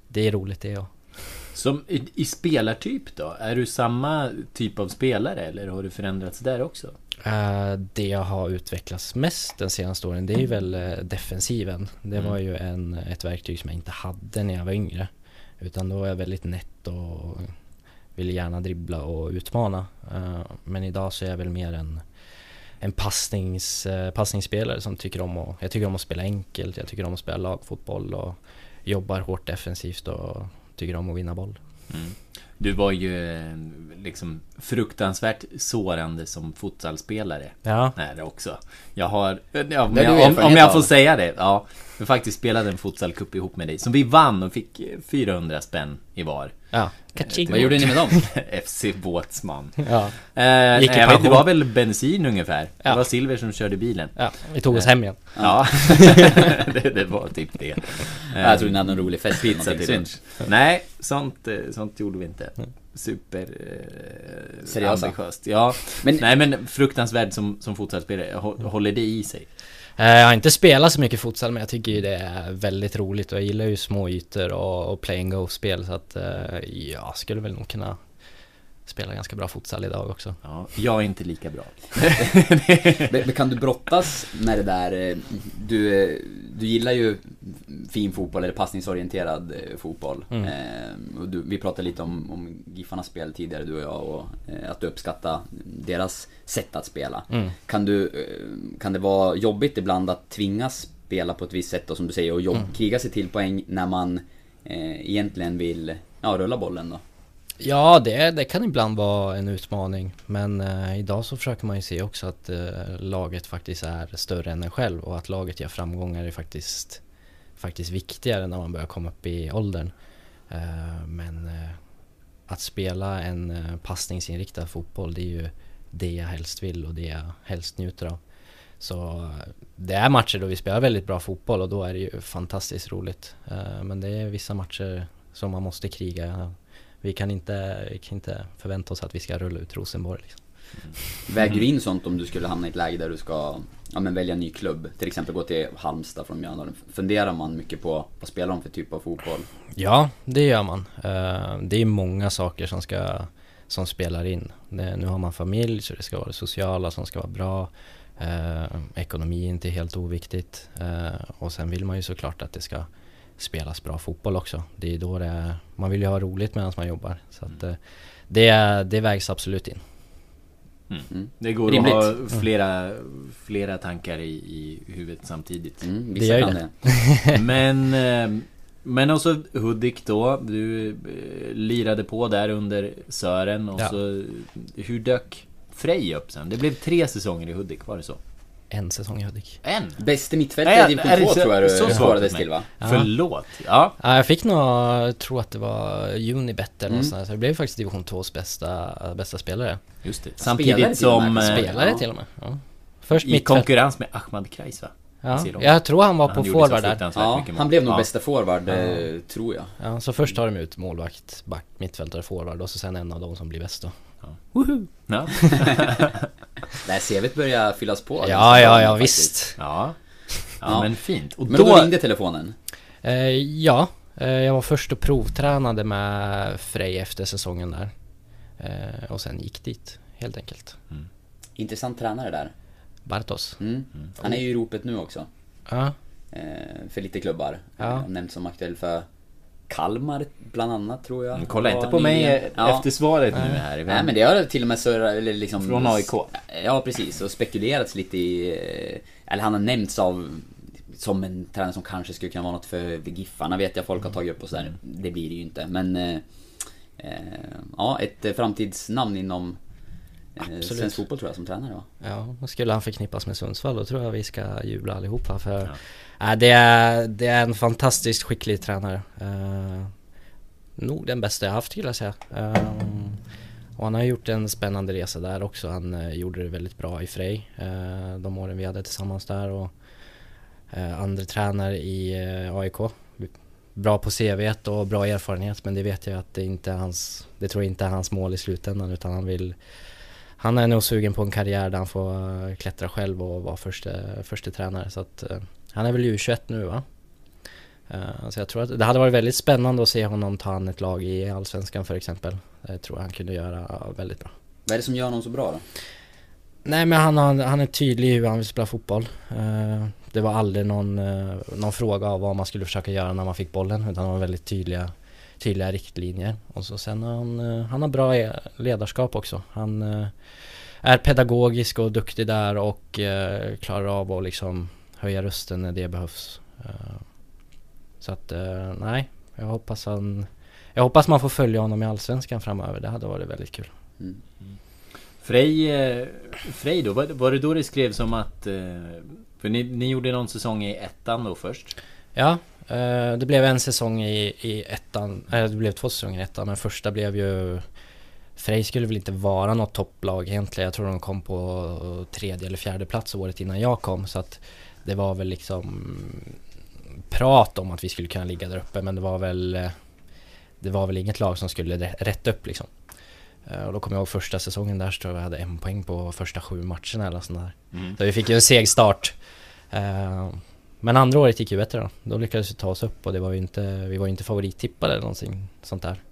Det är roligt det och Som i, i spelartyp då? Är du samma typ av spelare eller har du förändrats där också? Uh, det jag har utvecklats mest den senaste åren det är ju väl uh, defensiven. Det mm. var ju en, ett verktyg som jag inte hade när jag var yngre. Utan då var jag väldigt nätt och vill gärna dribbla och utmana. Eh, men idag så är jag väl mer en, en passnings, eh, passningsspelare som tycker om att, jag tycker om att spela enkelt, jag tycker om att spela lagfotboll och jobbar hårt defensivt och tycker om att vinna boll. Mm. Du var ju liksom fruktansvärt sårande som futsalspelare. Ja. Nej, det också. Jag har, ja, om, jag, om, om jag får säga det. Ja, vi faktiskt spelade en futsalcup ihop med dig. Som vi vann och fick 400 spänn i var. Ja. Kaching. Vad gjorde ni med dem? FC Båtsman. Ja. Eh, Gick jag vet, det var väl bensin ungefär. Ja. Det var Silver som körde bilen. Ja, vi tog oss hem igen. Ja, det, det, var typ det. Jag trodde ni hade en rolig fest. Pizza till lunch. Nej, sånt, eh, sånt gjorde vi inte. Super eh, Seriösa. Ja, men, nej men fruktansvärd som, som fotbollsspelare. Håller det i sig? Eh, jag har inte spelat så mycket futsal men jag tycker ju det är väldigt roligt och jag gillar ju små ytor och, och play and go-spel så att eh, jag skulle väl nog kunna spela ganska bra futsal idag också. Ja, jag är inte lika bra. men, kan du brottas med det där? Eh, du, du gillar ju fin fotboll, eller passningsorienterad fotboll. Mm. Eh, du, vi pratade lite om, om Giffarnas spel tidigare, du och jag, och eh, att du uppskattar deras sätt att spela. Mm. Kan, du, eh, kan det vara jobbigt ibland att tvingas spela på ett visst sätt och som du säger och jobb, mm. kriga sig till poäng när man eh, egentligen vill ja, rulla bollen då? Ja, det, det kan ibland vara en utmaning. Men eh, idag så försöker man ju se också att eh, laget faktiskt är större än en själv och att laget gör framgångar är faktiskt, faktiskt viktigare när man börjar komma upp i åldern. Eh, men eh, att spela en eh, passningsinriktad fotboll, det är ju det jag helst vill och det jag helst njuter av. Så eh, det är matcher då vi spelar väldigt bra fotboll och då är det ju fantastiskt roligt. Eh, Men det är vissa matcher som man måste kriga. Vi kan inte, vi kan inte förvänta oss att vi ska rulla ut Rosenborg. Liksom. Väger du in sånt om du skulle hamna i ett läge där du ska ja, men välja en ny klubb? Till exempel gå till Halmstad från Mjölndalen. Funderar man mycket på vad spelar de för typ av fotboll? Ja, det gör man. Eh, Det är många saker som ska som spelar in. Nu har man familj så det ska vara det sociala som ska vara bra. Eh, ekonomi är inte helt oviktigt. Eh, och sen vill man ju såklart att det ska spelas bra fotboll också. Det är då det är, man vill ju ha roligt medan man jobbar. Så att, eh, det, det vägs absolut in. Mm. Det går Rimligt. att ha flera, flera tankar i, i huvudet samtidigt. Mm, Det gör ju kan det. det. Men, eh, men också Hudik då. Du eh, lirade på där under Sören och Ja. så Hur dök Frej upp sen? Det blev tre säsonger i Hudik, var det så? En säsong i Hudik. En? Bäste mittfältare i är division det 2 så- tror jag du så svarades för till va? Ja. Förlåt. Ja. Ja, jag fick nog, tror att det var Unibet eller Mm. sånt. Så det blev faktiskt division 2s bästa, bästa spelare. Just det. Spelare Samtidigt med. som... eh, Spelare ja. till och med. Ja. Först I mittfält. konkurrens med Ahmad Kreis va? Ja, jag tror han var Han på forward där. Ja, han blev nog Ja. bästa forward, eh, tror jag. Ja, så först tar de ut målvakt, back, mittfältare, forward och så sen en av dem som blir bäst då. Ja. Det här CVt börjar fyllas på. Ja, ja, ja faktiskt. visst. Ja. ja. Ja. men fint. Och Men då ringde telefonen. Eh, ja, eh, jag var först och provtränade med Frej efter säsongen där. Eh, och sen gick dit, helt enkelt. Intressant tränare där. Bartos. Mm. Han är ju i ropet nu också. Ja, Eh, för lite klubbar. Ja. Nämnt som aktuell för Kalmar bland annat tror jag. Kolla inte på mig nyligen. eh, Ja. efter svaret nu här. Nej men det har till och med surrat, eller liksom... Från AIK. Ja precis, och spekulerats lite i... eh, Eller han har nämnts av... Som en tränare som kanske skulle kunna vara något för Giffarna vet jag folk har tagit upp och sådär. Det blir det ju inte men... eh, eh, Ja, ett framtidsnamn inom... Absolut. Svensk fotboll tror jag som tränare va? ja. Skulle han förknippas med Sundsvall då tror jag vi ska jubla allihopa för ja. det, är, det är en fantastiskt skicklig tränare. Eh, nog den bästa jag haft skulle jag säga. Eh, och han har gjort en spännande resa där också. Han eh, gjorde det väldigt bra i Frej eh, de åren vi hade tillsammans där och eh, andra tränare i AIK. Bra på CV och bra erfarenhet men det vet jag att det inte är hans, det tror jag inte är hans mål i slutändan utan han vill han är nog sugen på en karriär där han får eh, klättra själv och vara första, första tränare så att eh, han är väl U21 nu va? Eh, Så jag tror att det hade varit väldigt spännande att se honom ta an ett lag i Allsvenskan för exempel. Det tror jag han kunde göra väldigt bra. Vad är det som gör honom så bra då? Nej men han, har, han är tydlig i hur han vill spela fotboll. Det var aldrig någon, någon fråga av vad man skulle försöka göra när man fick bollen utan det var väldigt tydliga, tydliga riktlinjer. Och så sen har han, eh, han har bra e- ledarskap också. Han eh, är pedagogisk och duktig där och eh, klarar av att liksom höja rösten när det behövs. Eh, Så att nej, jag hoppas han jag hoppas man får följa honom i Allsvenskan framöver. Det hade varit väldigt kul. Frej, eh, Frej då, var, det då det skrevs om att... För ni, ni gjorde någon säsong i ettan då först? Ja, det blev en säsong i, i ettan, äh, det blev två säsonger i ettan men första blev ju Frej skulle väl inte vara något topplag egentligen. Jag tror de kom på tredje eller fjärde plats året innan jag kom så att det var väl liksom prat om att vi skulle kunna ligga där uppe men det var väl eh, det var väl inget lag som skulle rä- rätt upp liksom. Eh, Och då kommer jag ihåg första säsongen där så tror jag vi hade en poäng på första sju matcherna eller sånt där. Mm. Så vi fick ju en seg start. Men andra året gick ju bättre då. Då lyckades vi ta oss upp och det var ju inte, vi var ju inte favorittippade eller någonting sånt där.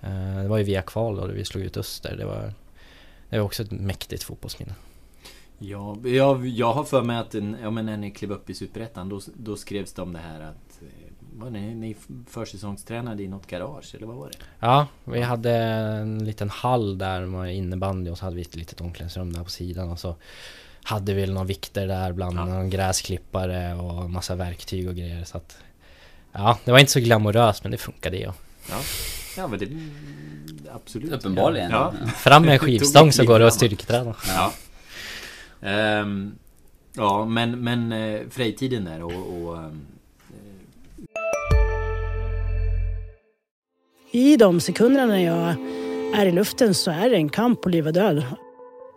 Eh, Det var ju via kval då, vi slog ut Öster. Det var, det var också ett mäktigt fotbollsminne. Ja, jag, jag har för mig att ja, men när ni klev upp i Superettan då, då skrevs det om det här att... eh, Var ni, ni försäsongstränade i något garage eller vad var det? Ja, vi hade en liten hall där med innebandy och så hade vi ett litet omklädningsrum där på sidan och så hade vi väl några vikter där bland Ja. någon gräsklippare och massa verktyg och grejer så att Ja, det var inte så glamoröst men det funkade ju. Ja. Ja men det... Absolut. Uppenbarligen. Ja. Fram med en skivstång så går det att styrketräna. Ja. Ehm, ja men, men eh, Frej-tiden där och... och ehm, I de sekunderna när jag är i luften så är det en kamp på liv och död.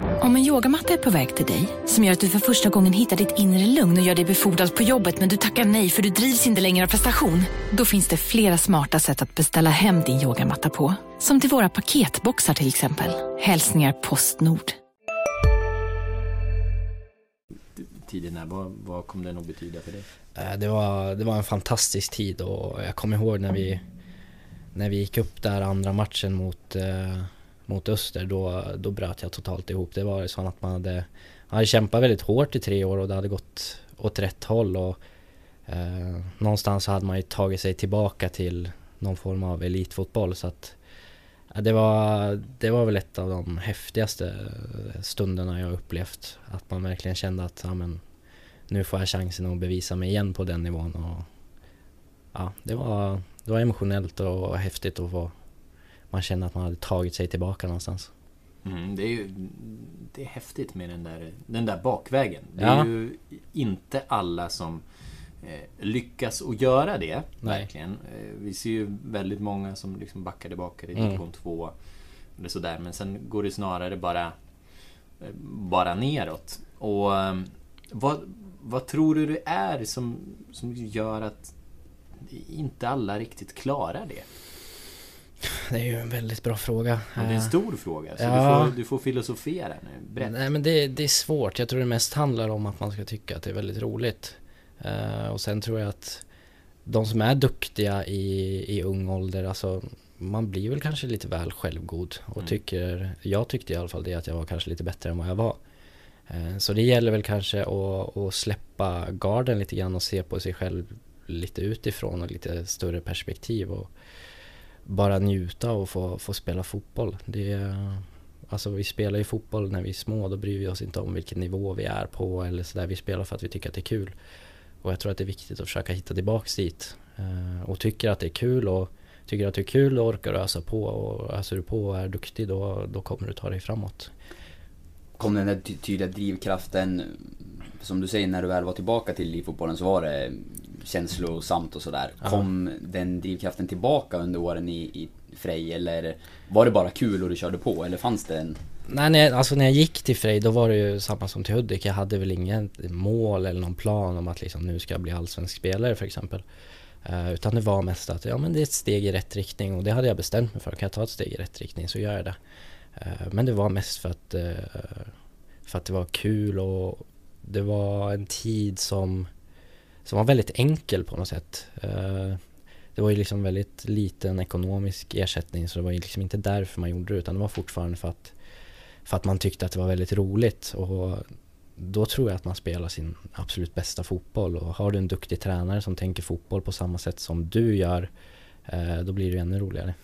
Om en yogamatta är på väg till dig, som gör att du för första gången hittar ditt inre lugn och gör dig befordrad på jobbet men du tackar nej för du drivs inte längre av prestation. Då finns det flera smarta sätt att beställa hem din yogamatta på. Som till våra paketboxar till exempel. Hälsningar Postnord. tiden här, vad, vad kom den att betyda för dig? Eh, Det var, det var en fantastisk tid och jag kommer ihåg när vi När vi gick upp där andra matchen mot eh, mot Öster då, då bröt jag totalt ihop. Det var så att man hade Man hade kämpat väldigt hårt i tre år och det hade gått åt rätt håll och eh, Någonstans hade man ju tagit sig tillbaka till någon form av elitfotboll så att ja, det, var, det var väl ett av de häftigaste eh, stunderna jag upplevt. Att man verkligen kände att ja, men, nu får jag chansen att bevisa mig igen på den nivån. Och, ja, det, var, det var emotionellt och häftigt att få man kände att man hade tagit sig tillbaka någonstans. Mm, det är ju det är häftigt med den där, den där bakvägen. Det Ja. är ju inte alla som eh, lyckas att göra det. Nej. Verkligen. Eh, vi ser ju väldigt många som liksom backar tillbaka i Mm. division 2. Eller sådär. Men sen går det snarare bara, eh, bara neråt. Och eh, vad, vad tror du det är som, som gör att inte alla riktigt klarar det? Det är ju en väldigt bra fråga. Ja, det är en Eh, stor fråga. Så Ja. du, får, du får filosofera nu. Berätta. Nej men det, det är svårt. Jag tror det mest handlar om att man ska tycka att det är väldigt roligt. Eh, och sen tror jag att de som är duktiga i, i ung ålder, alltså man blir väl kanske lite väl självgod och Mm. tycker, jag tyckte i alla fall det att jag var kanske lite bättre än vad jag var. Eh, så det gäller väl kanske att, att släppa garden lite grann och se på sig själv lite utifrån och lite större perspektiv och bara njuta och få, få spela fotboll. Det Alltså vi spelar ju fotboll när vi är små, då bryr vi oss inte om vilken nivå vi är på eller sådär. Vi spelar för att vi tycker att det är kul. Och jag tror att det är viktigt att försöka hitta tillbaks dit. Eh, och tycker att det är kul och tycker att det är kul och orkar ösa på och öser du på och är duktig då, då kommer du ta dig framåt. Kom den där tydliga drivkraften, som du säger när du väl var tillbaka till elitfotbollen så var det känslosamt och sådär. Ja. Kom den drivkraften tillbaka under åren i, i Frej eller var det bara kul och du körde på eller fanns det en... Nej, när jag, alltså när jag gick till Frej då var det ju samma som till Hudik. Jag hade väl ingen mål eller någon plan om att liksom nu ska jag bli allsvensk spelare för exempel. Eh, utan det var mest att ja men det är ett steg i rätt riktning och det hade jag bestämt mig för. Kan jag ta ett steg i rätt riktning så gör jag det. Eh, men det var mest för att, eh, för att det var kul och det var en tid som, som var väldigt enkel på något sätt. Eh, det var ju liksom väldigt liten ekonomisk ersättning så det var ju liksom inte därför man gjorde det utan det var fortfarande för att för att man tyckte att det var väldigt roligt och då tror jag att man spelar sin absolut bästa fotboll och har du en duktig tränare som tänker fotboll på samma sätt som du gör eh, då blir det ännu roligare.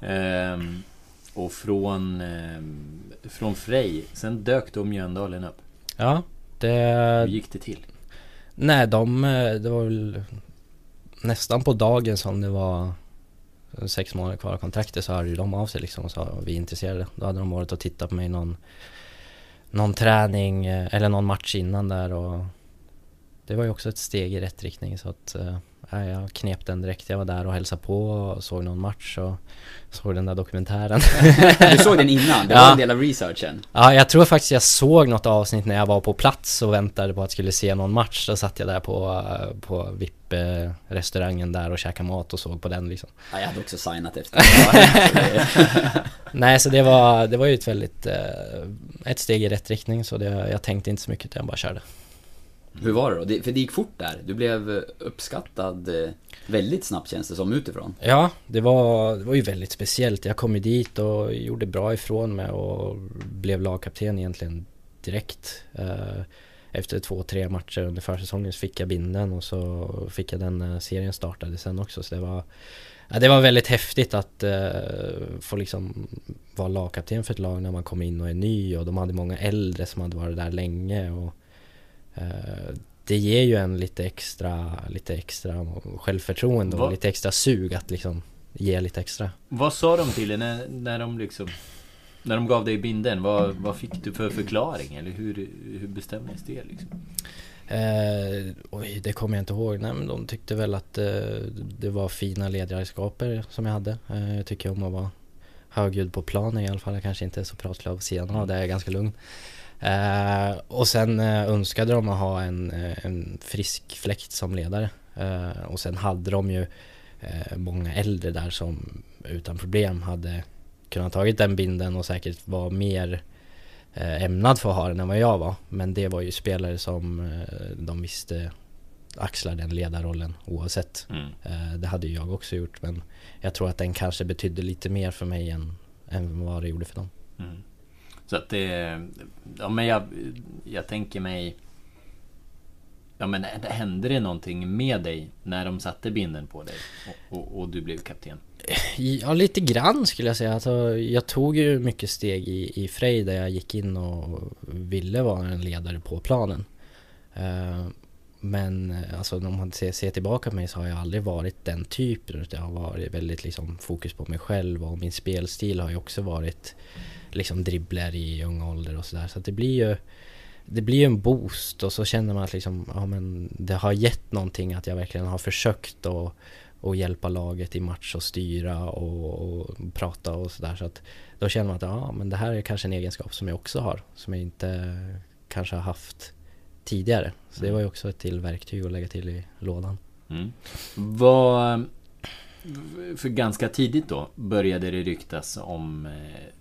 Ehm, och från, ehm, från Frej, sen dök då Mjöndalen upp. Ja, det... Hur gick det till? Nej, de, eh, det var väl nästan på dagen som det var sex månader kvar av kontraktet så hörde ju de av sig liksom och sa vi är intresserade. Då hade de varit och tittat på mig någon, någon träning eh, eller någon match innan där och det var ju också ett steg i rätt riktning så att eh, jag knep den direkt. Jag var där och hälsade på och såg någon match och såg den där dokumentären. Du såg den innan, det Ja. var en del av researchen. Ja, jag tror faktiskt jag såg något avsnitt när jag var på plats och väntade på att skulle se någon match. Då satt jag där på, på VIP-restaurangen där och käkade mat och såg på den liksom. Ja, jag hade också signat efter. Nej, så det var, det var ju ett väldigt, eh, ett steg i rätt riktning så det, jag tänkte inte så mycket utan jag bara körde. Hur var det då? Det, för det gick fort där. Du blev eh, uppskattad eh, väldigt snabbt känns det som utifrån. Ja, det var, det var ju väldigt speciellt. Jag kom ju dit och gjorde bra ifrån mig och blev lagkapten egentligen direkt. Eh, efter två, tre matcher under försäsongen så fick jag binden och så fick jag den när serien startade sen också. Så det var, ja, det var väldigt häftigt att få liksom vara lagkapten för ett lag när man kom in och är ny och de hade många äldre som hade varit där länge. Och, det ger ju en lite extra, lite extra självförtroende och Va? lite extra sug att liksom ge lite extra. Vad sa de till dig när, när de liksom när de gav dig binden, vad, vad fick du för förklaring? Eller hur, hur bestämdes det liksom? Eh, oj, det kommer jag inte ihåg. Nej, men de tyckte väl att eh, det var fina ledarskaper som jag hade. Eh, jag tycker om att vara högljudd på planen i alla fall. Jag kanske inte är så pratglad på sidan av det, är jag ganska lugn. Eh, och sen eh, önskade de att ha en, eh, en frisk fläkt som ledare. Eh, och sen hade de ju många äldre där som utan problem hade kunnat tagit den binden och säkert var mer eh, ämnad för att ha den än vad jag var. Men det var ju spelare som eh, de visste axlar den ledarrollen oavsett. Mm. Eh, det hade jag också gjort men jag tror att den kanske betydde lite mer för mig än, än vad det gjorde för dem. Mm. Så att det... Ja men jag, jag tänker mig... Ja men hände det någonting med dig när de satte binden på dig och, och, och du blev kapten? Ja, lite grann skulle jag säga. Alltså, jag tog ju mycket steg i, i Frej där jag gick in och ville vara en ledare på planen. Uh, men eh, alltså om man ser, ser tillbaka på mig så har jag aldrig varit den typen. Utan jag har varit väldigt liksom fokus på mig själv och min spelstil har ju också varit liksom dribbler i ung ålder och sådär. Så att det blir ju det blir en boost och så känner man att liksom, ja, men det har gett någonting att jag verkligen har försökt och och hjälpa laget i match och styra och, och prata och sådär. Så att då känner man att ja, men det här är kanske en egenskap som jag också har, som jag inte kanske har haft tidigare. Så det mm. var ju också ett till verktyg att lägga till i lådan. Mm. Vad för ganska tidigt då började det ryktas om eh,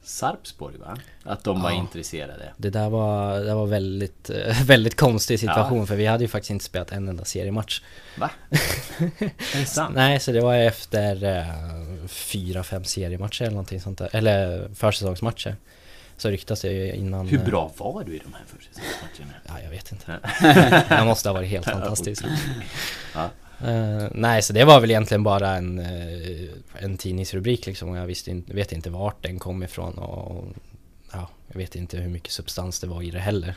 Sarpsborg va? Att de var intresserade. Det där var, det var väldigt, eh, väldigt konstig situation ja. för vi hade ju faktiskt inte spelat en enda seriematch. Va? är det sant? Nej, så det var efter eh, fyra, fem seriematcher eller någonting sånt där. Eller försäsongsmatcher. Så ryktas det ju innan... Hur bra var du i de här försäsongsmatcherna? Ja, jag vet inte. jag måste ha varit helt fantastisk. ja. Uh, nej, så det var väl egentligen bara en, uh, en tidningsrubrik liksom och jag visste inte, vet inte vart den kom ifrån och ja, jag vet inte hur mycket substans det var i det heller.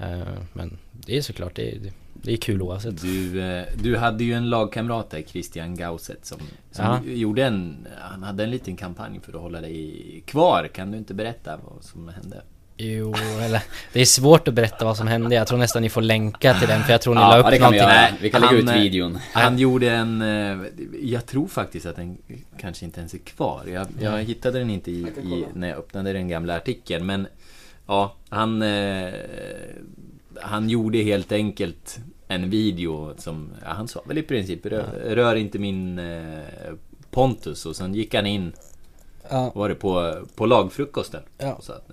Uh, men det är såklart, det är, det är kul oavsett. Du, du hade ju en lagkamrat där, Christian Gauset, som, som ja. gjorde en, han hade en liten kampanj för att hålla dig kvar. Kan du inte berätta vad som hände? Jo, eller det är svårt att berätta vad som hände. Jag tror nästan ni får länka till den för jag tror ni ja, la upp det kan någonting. Vi, göra. vi kan lägga han, ut videon. Han gjorde en... Eh, jag tror faktiskt att den kanske inte ens är kvar. Jag, jag mm. hittade den inte i, i, när jag öppnade den gamla artikeln. Men ja, han... Eh, han gjorde helt enkelt en video som... Ja, han sa väl i princip rör, rör inte min eh, Pontus. Och sen gick han in Ja. Var det på, på lagfrukosten? Ja. Så att,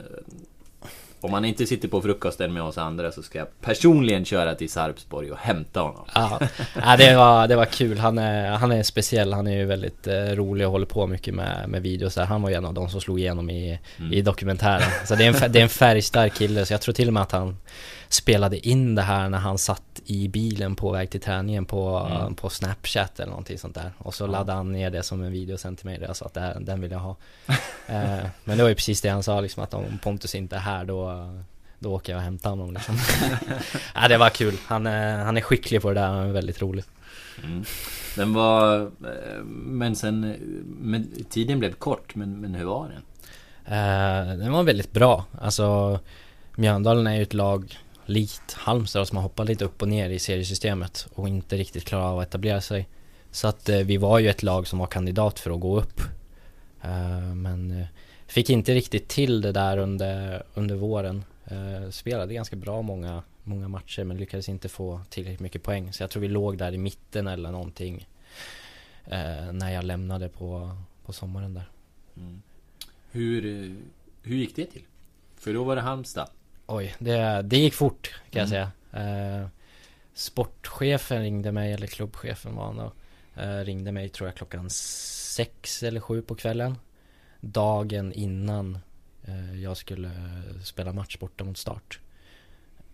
om han inte sitter på frukosten med oss andra så ska jag personligen köra till Sarpsborg och hämta honom. Ja, ja det, var, det var kul. Han är, han är speciell. Han är ju väldigt eh, rolig och håller på mycket med, med videos. Han var ju en av de som slog igenom i, mm. i dokumentären. Så det är, en, det är en färgstark kille. Så jag tror till och med att han spelade in det här när han satt i bilen på väg till träningen på, mm. på Snapchat eller någonting sånt där. Och så ja. laddade han ner det som en video sen till mig där jag sa att här, den vill jag ha. eh, men det var ju precis det han sa liksom att om Pontus inte är här då då åker jag och hämtar honom liksom. ja, det var kul. Han är, han är skicklig på det där, han är väldigt rolig. Mm. Den var... Eh, men sen... Men tiden blev kort, men, men hur var den? Eh, den var väldigt bra. Alltså Mjöndalen är ju ett lag likt Halmstad som har hoppat lite upp och ner i seriesystemet och inte riktigt klarar av att etablera sig. Så att eh, vi var ju ett lag som var kandidat för att gå upp. Eh, men eh, fick inte riktigt till det där under, under våren. Eh, spelade ganska bra många, många matcher men lyckades inte få tillräckligt mycket poäng. Så jag tror vi låg där i mitten eller någonting eh, när jag lämnade på, på sommaren där. Mm. Hur, eh, hur gick det till? För då var det Halmstad. Oj, det, det gick fort kan jag säga. Eh, sportchefen ringde mig, eller klubbchefen var han då. Eh, ringde mig tror jag klockan sex eller sju på kvällen. Dagen innan eh, jag skulle spela match borta mot start.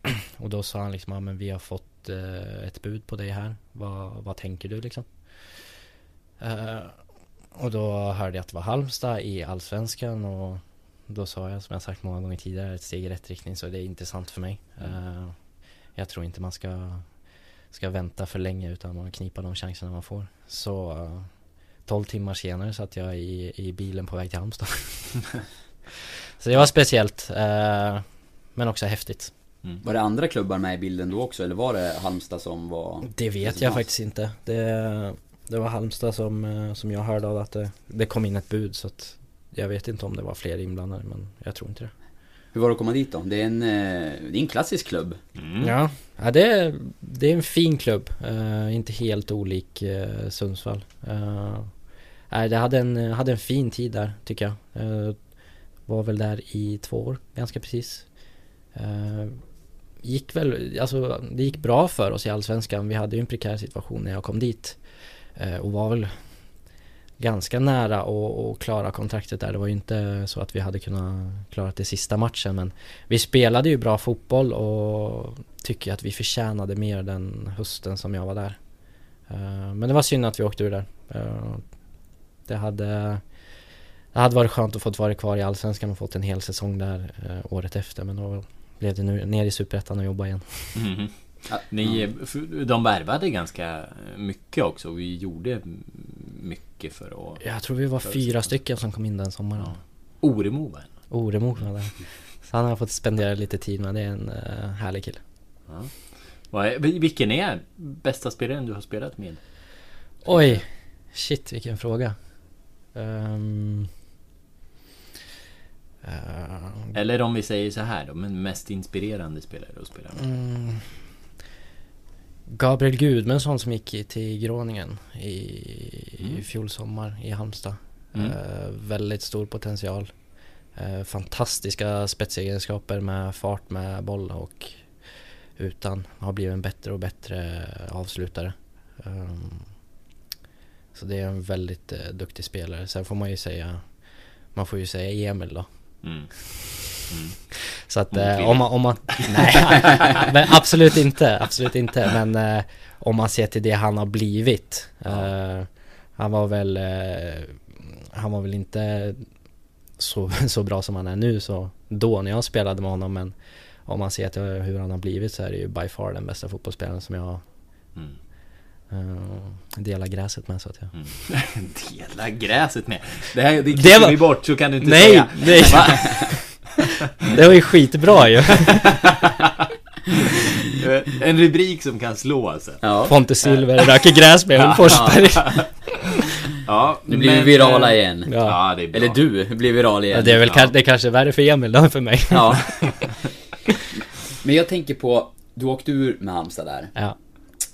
Och då sa han liksom, ja men vi har fått eh, ett bud på dig här. Vad, vad tänker du liksom? Eh, och då hörde jag att det var Halmstad i Allsvenskan och då sa jag som jag sagt många gånger tidigare, ett steg i rätt riktning så det är intressant för mig. Uh, jag tror inte man ska, ska vänta för länge utan man knipa de chanserna man får. Så uh, 12 timmar senare satt jag i, i bilen på väg till Halmstad. så det var speciellt, uh, men också häftigt. Mm. Var det andra klubbar med i bilden då också eller var det Halmstad som var? Det vet jag faktiskt inte. Det, det var Halmstad som, som jag hörde av att det, det kom in ett bud så att jag vet inte om det var fler inblandade men jag tror inte det. Hur var det att komma dit då? Det är en, eh, det är en klassisk klubb. Mm. Ja, ja det, är, det är en fin klubb. Uh, inte helt olik uh, Sundsvall. Uh, nej, det hade en, hade en fin tid där tycker jag. Uh, var väl där i två år, ganska precis. gick väl, alltså det gick bra för oss i Allsvenskan. Vi hade ju en prekär situation när jag kom dit. och var väl ganska nära att klara kontraktet där. Det var ju inte så att vi hade kunnat klara det sista matchen men vi spelade ju bra fotboll och tycker att vi förtjänade mer den hösten som jag var där. Eh, men det var synd att vi åkte ur där. Eh, det hade, det hade varit skönt att få vara kvar i Allsvenskan och fått en hel säsong där eh, året efter men då blev det nu ner i Superettan och jobba igen. Mm. Ja, ni, de värvade ganska mycket också. Vi gjorde mycket för att... Jag tror vi var fyra stycken som kom in den sommaren. Ja. Oremo var Oremo var det. Så han har fått spendera lite tid med. Det är en uh, härlig kille. Ja. Vilken är bästa spelaren du har spelat med? Oj! Shit vilken fråga. Um, uh, Eller om vi säger så här då, men mest inspirerande spelare att spela med? Mm, Gabriel Gudmundsson som gick till Gråningen i, mm. i fjol sommar i Halmstad. Mm. Eh, väldigt stor potential. Eh, fantastiska spetsegenskaper med fart med boll och utan. Har blivit en bättre och bättre avslutare. Um, så det är en väldigt eh, duktig spelare. Sen får man ju säga, man får ju säga Emil då. Mm. Mm. Så att eh, om man, om man, nej, men absolut inte, absolut inte. Men eh, om man ser till det han har blivit. Eh, han var väl, eh, han var väl inte så, så bra som han är nu så då när jag spelade med honom. Men om man ser till hur han har blivit så är det ju by far den bästa fotbollsspelaren som jag mm. Uh, dela gräset med så att jag... Mm. dela gräset med? Det här det klipper var... vi bort så kan du inte nej, säga. Nej! det var ju skitbra ju. en rubrik som kan slå alltså. Ja. Pontus Silver röker gräs med Ulf Forsberg. Ja, nu blir vi virala igen. Ja. ja. det är bra. Eller du blir viral igen. Ja, det är väl ja. det är kanske värre för Emil än för mig. Ja. Men jag tänker på, du åkte ur med Halmstad där. Ja.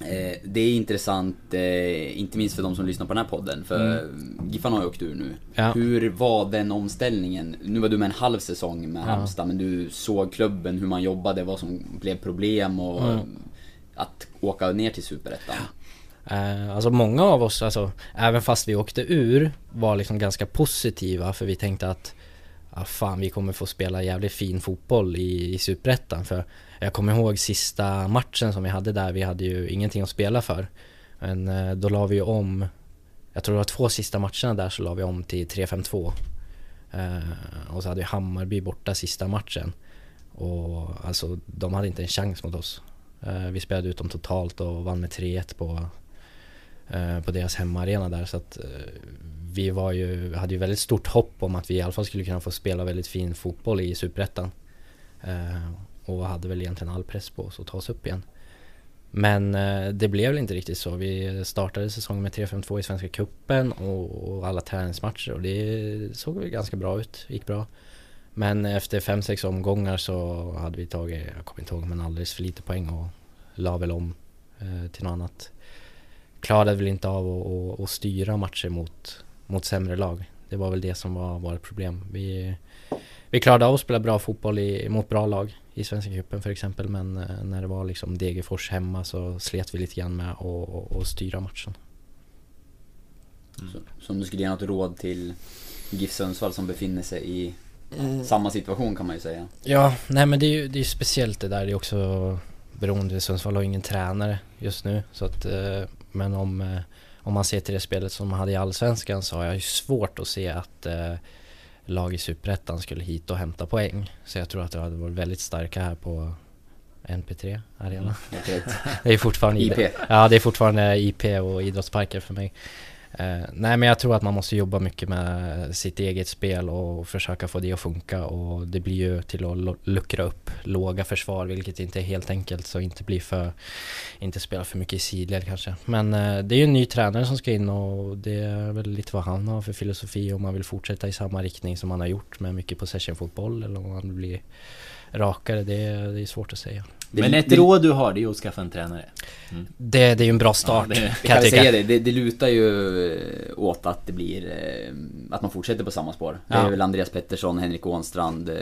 Eh, det är intressant, eh, inte minst för de som lyssnar på den här podden, för mm. Giffan har ju åkt ur nu. Ja. Hur var den omställningen? Nu var du med en halv säsong med ja. Halmstad, men du såg klubben, hur man jobbade, vad som blev problem och mm. att åka ner till Superettan. Eh, alltså många av oss, alltså, även fast vi åkte ur, var liksom ganska positiva för vi tänkte att ah, fan vi kommer få spela jävligt fin fotboll i, i Superettan. För jag kommer ihåg sista matchen som vi hade där, vi hade ju ingenting att spela för. Men eh, då la vi ju om, jag tror det var två sista matcherna där så la vi om till 3-5-2. Eh, och så hade vi Hammarby borta sista matchen. Och alltså de hade inte en chans mot oss. Eh, vi spelade ut dem totalt och vann med 3-1 på, på deras hemmaarena där. Så att vi var ju, hade ju väldigt stort hopp om att vi i alla fall skulle kunna få spela väldigt fin fotboll i Superettan. Och hade väl egentligen all press på oss att ta oss upp igen. Men eh, det blev väl inte riktigt så. Vi startade säsongen med 3-5-2 i Svenska Kuppen och, och, alla träningsmatcher och det såg väl ganska bra ut, gick bra. Men efter 5-6 omgångar så hade vi tagit, jag kommer inte ihåg, men alldeles för lite poäng och la väl om eh, till något annat. Klarade väl inte av att styra matcher mot, mot sämre lag. Det var väl det som var vårt problem. Vi, vi klarade av att spela bra fotboll i, mot bra lag i Svenska cupen för exempel men eh, när det var liksom Degerfors hemma så slet vi lite grann med att styra matchen. Mm. Så, så om du skulle ge något råd till GIF Sundsvall som befinner sig i mm. samma situation kan man ju säga. Ja, nej men det är ju det är speciellt det där. Det är också beroende. Sundsvall har ingen tränare just nu. Så att, eh, men om, om man ser till det spelet som man hade i Allsvenskan så har jag ju svårt att se att eh, lag i Superettan skulle hit och hämta poäng. Så jag tror att det hade varit väldigt starka här på NP3 Arena. Mm, det är fortfarande IP. Ja, det är fortfarande IP och idrottsparker för mig. Eh, nej men jag tror att man måste jobba mycket med sitt eget spel och försöka få det att funka och det blir ju till att luckra upp låga försvar vilket inte är helt enkelt så inte bli för inte spela för mycket i sidled kanske. Men eh, det är ju en ny tränare som ska in och det är väl lite vad han har för filosofi om man vill fortsätta i samma riktning som man har gjort med mycket possession-fotboll eller om man vill bli rakare. Det det är svårt att säga. Men ett råd du har det är att skaffa en tränare. Mm. Det, det är ju en bra start. Ja, det, kan jag säga det, det, det lutar ju eh, åt att det blir eh, Att man fortsätter på samma spår. Ja. Det är väl Andreas Pettersson, Henrik Ånstrand, eh,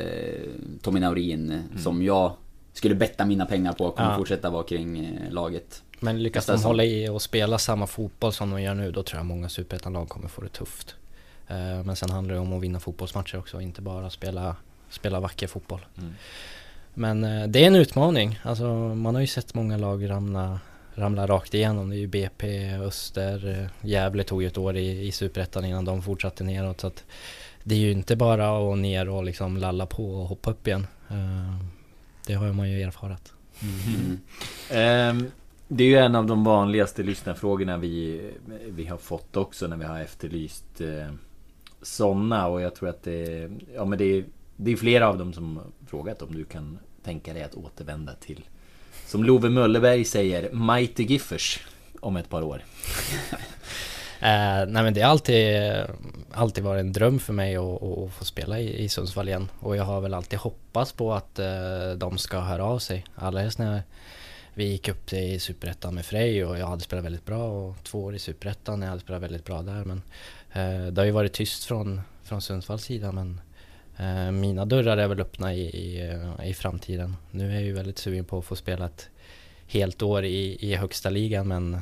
Tommy Naurin mm. som jag skulle betta mina pengar på kommer ja. fortsätta vara kring laget. Men lyckas de hålla i och spela samma fotboll som de gör nu då tror jag många superettan-lag kommer få det tufft. Men sen handlar det om att vinna fotbollsmatcher också, inte bara spela, spela vacker fotboll. Mm. Men eh, det är en utmaning. Alltså, man har ju sett många lag ramla, ramla rakt igenom. Det är ju BP, Öster, eh, Gävle tog ju ett år i, i Superettan innan de fortsatte neråt. Så att det är ju inte bara att ner och liksom lalla på och hoppa upp igen. Eh, det har man ju erfarat. Mm. Mm. Eh, det är ju en av de vanligaste lyssnarfrågorna vi, vi har fått också när vi har efterlyst eh, sådana och jag tror att det, ja, men det är det är flera av dem som frågat om du kan tänka dig att återvända till Som Love Möllerberg säger Mighty Giffers Om ett par år. Eh, Nej men det har alltid Alltid varit en dröm för mig att, att få spela i, i Sundsvall igen. Och jag har väl alltid hoppats på att eh, de ska höra av sig. Allra helst när vi gick upp i Superettan med Frej och jag hade spelat väldigt bra. Och två år i Superettan, jag hade spelat väldigt bra där. Men eh, Det har ju varit tyst från, från Sundsvalls sida men Eh, mina dörrar är väl öppna i, i, i, framtiden. Nu är jag ju väldigt sugen på att få spela ett helt år i, i högsta ligan men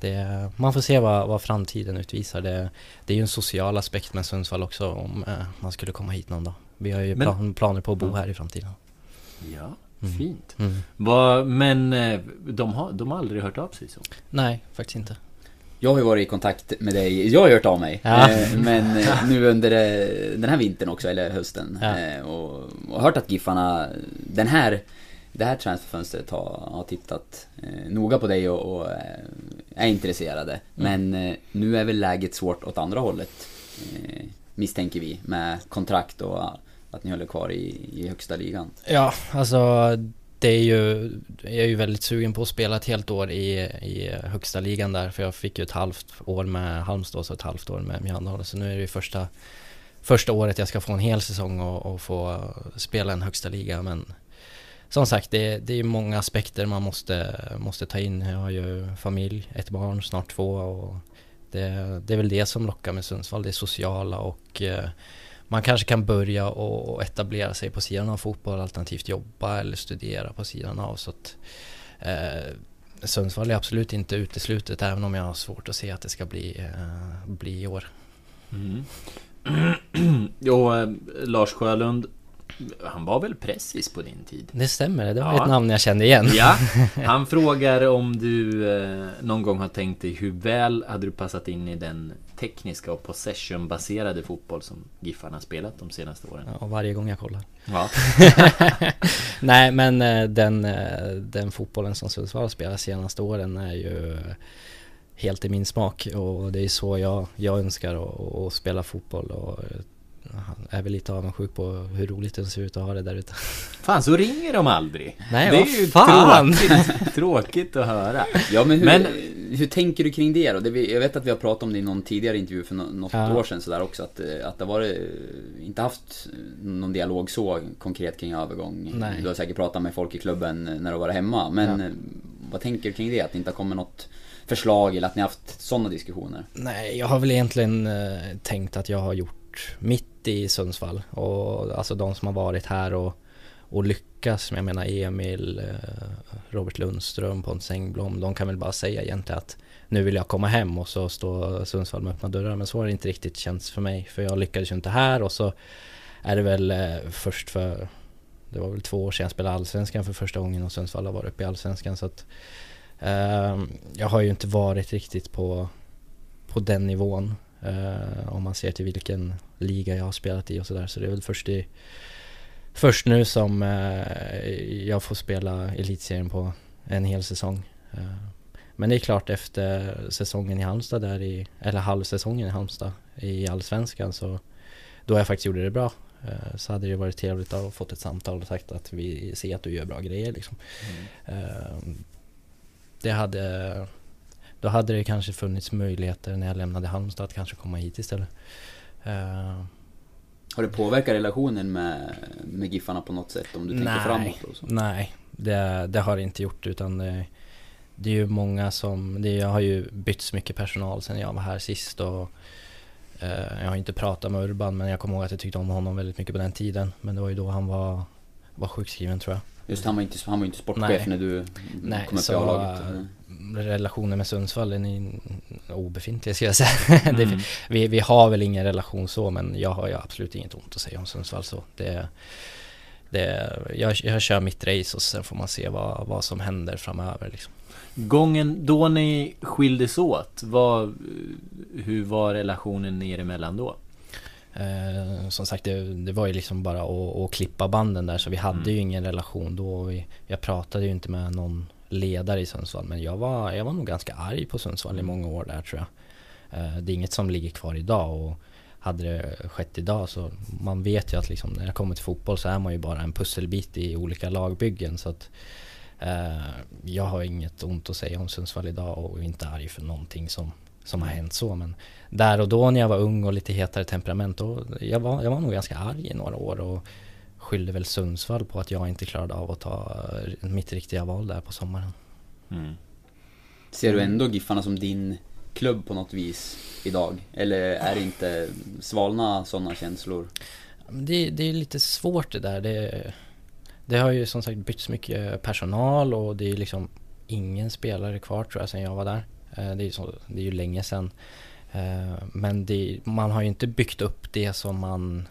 det, man får se vad, vad framtiden utvisar. Det, det är ju en social aspekt med Sundsvall också om eh, man skulle komma hit någon dag. Vi har ju men, planer på att bo här i framtiden. Ja, mm. fint. Mm. Va, men eh, de har, de har aldrig hört av sig så? Nej, faktiskt inte. Jag har ju varit i kontakt med dig, jag har hört av mig. Ja. Eh, men eh, nu under eh, den här vintern också, eller hösten. Ja. Och, och hört att Giffarna, den här, det här transferfönstret har, har tittat noga på dig och, och är intresserade. Mm. Men nu är väl läget svårt åt andra hållet. Misstänker vi, med kontrakt och att ni håller kvar i, i högsta ligan. Ja, alltså det är ju, jag är ju väldigt sugen på att spela ett helt år i, i högsta ligan där för jag fick ju ett halvt år med Halmstad och ett halvt år med Mjölndal så nu är det ju första, första året jag ska få en hel säsong och, och få spela en högsta liga men som sagt det, det är många aspekter man måste, måste ta in. Jag har ju familj, ett barn, snart två och det, det är väl det som lockar med Sundsvall, det sociala och eh, man kanske kan börja och etablera sig på sidan av fotboll alternativt jobba eller studera på sidan av. Så att, eh, Sundsvall är absolut inte uteslutet även om jag har svårt att se att det ska bli, eh, bli i år. Mm. jo, eh, Lars Sjölund han var väl pressis på din tid? Det stämmer, det var ja. ett namn jag kände igen. Ja, han frågar om du eh, någon gång har tänkt dig hur väl hade du passat in i den tekniska och possession-baserade fotboll som Giffarna spelat de senaste åren? Ja, varje gång jag kollar. Ja. Nej, men eh, den, eh, den fotbollen som Sundsvall spelat senaste åren är ju helt i min smak och det är så jag, jag önskar att spela fotboll och han är väl lite avundsjuk på hur roligt det ser ut att ha det där ute. Fan, så ringer de aldrig. Nej, det är ju fan. Tråkigt, tråkigt att höra. Ja, men hur, men hur tänker du kring det då? jag vet att vi har pratat om det i någon tidigare intervju för något ja. år sedan sådär också. Att, eh, att det var inte haft någon dialog så konkret kring övergång. Nej. Du har säkert pratat med folk i klubben när du var hemma. Men ja. vad tänker du kring det? Att det inte har kommit något förslag eller att ni har haft sådana diskussioner? Nej, jag har väl egentligen eh, tänkt att jag har gjort mitt i Sundsvall och alltså de som har varit här och, och lyckas. Jag menar Emil, eh, Robert Lundström, Pontus Engblom, de kan väl bara säga egentligen att nu vill jag komma hem och så står Sundsvall med öppna dörrar. Men så har det inte riktigt känts för mig. För jag lyckades ju inte här och så är det väl eh, först för det var väl två år sedan jag spelade Allsvenskan för första gången och Sundsvall har varit uppe i Allsvenskan så att eh, Jag har ju inte varit riktigt på, på den nivån eh, Om man ser till vilken liga jag har spelat i och sådär så det är väl först i Först nu som eh, jag får spela elitserien på en hel säsong eh, Men det är klart efter säsongen i Halmstad där i, eller halvsäsongen i Halmstad i Allsvenskan så Då jag faktiskt gjorde det bra Eh, så hade det varit trevligt att ha fått ett samtal och sagt att vi ser att du gör bra grejer liksom. Mm. Det hade Då hade det kanske funnits möjligheter när jag lämnade Halmstad att kanske komma hit istället. Eh, har det påverkat relationen med, med Giffarna på något sätt om du tänker framåt? Och så? Nej, det, det har det inte gjort utan det, det är ju många som, det har ju bytts mycket personal sen jag var här sist och Eh, jag har inte pratat med Urban men jag kommer ihåg att jag tyckte om honom väldigt mycket på den tiden. Men det var ju då han var, var sjukskriven tror jag. Just han var inte, han var inte sportchef när du Nej, kom upp i A-laget? relationen med Sundsvall är obefintlig ska jag säga. Mm. det, vi, vi har väl ingen relation så men jag har ju absolut inget ont att säga om Sundsvall så. Det, det, jag, jag kör mitt race och sen får man se vad, vad som händer framöver liksom. Gången då ni skildes åt, vad, hur var relationen er emellan då? Eh, som sagt, det, det, var ju liksom bara att, att, klippa banden där så vi hade mm. ju ingen relation då. Vi, jag pratade ju inte med någon ledare i Sundsvall men jag var, jag var nog ganska arg på Sundsvall i mm. många år där tror jag. Eh, det är inget som ligger kvar idag och hade det skett idag så man vet ju att liksom, när jag kommer till fotboll så är man ju bara en pusselbit i olika lagbyggen så att Eh, jag har inget ont att säga om Sundsvall idag och är inte arg för någonting som, som har hänt så. Men där och då när jag var ung och lite hetare temperament, då, jag, var, jag var nog ganska arg i några år och skyllde väl Sundsvall på att jag inte klarade av att ta eh, mitt riktiga val där på sommaren. Mm. Ser du ändå Giffarna som din klubb på något vis idag? Eller är det inte svalna sådana känslor? Det, det är lite svårt det där. Det, det har ju som sagt bytts mycket personal och det är liksom ingen spelare kvar tror jag sen jag var där. Eh, det är, ju så, det är ju länge sedan. Eh, men det, man har ju inte byggt upp det som man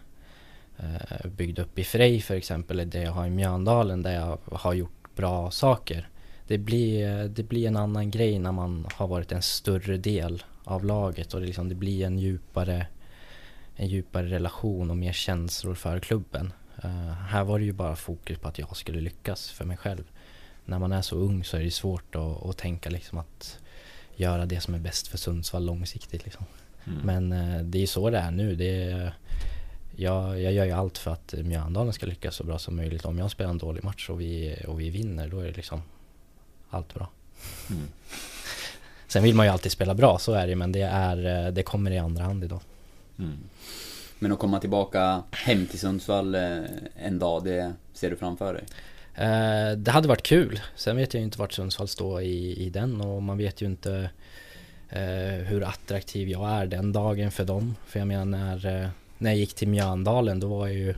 eh, byggde upp i Frej för exempel, eller det jag har i Mjöndalen där jag har gjort bra saker. Det blir, det blir en annan grej när man har varit en större del av laget och det, liksom, det blir en djupare, en djupare relation och mer känslor för klubben. Uh, här var det ju bara fokus på att jag skulle lyckas för mig själv. När man är så ung så är det svårt att, att tänka liksom att göra det som är bäst för Sundsvall långsiktigt. Liksom. Mm. Men uh, det är ju så det är nu. Det är, jag, jag gör ju allt för att Mjöndalen ska lyckas så bra som möjligt. Om jag spelar en dålig match och vi, och vi vinner, då är det liksom allt bra. Mm. Sen vill man ju alltid spela bra, så är det men det, är, eh, det kommer i andra hand idag. Mm. Men att komma tillbaka hem till Sundsvall eh, en dag, det ser du framför dig? Eh, det hade varit kul. Sen vet jag ju inte vart Sundsvall står i, i den och man vet ju inte eh, hur attraktiv jag är den dagen för dem. För jag menar när, eh, när jag gick till Mjöndalen då var jag ju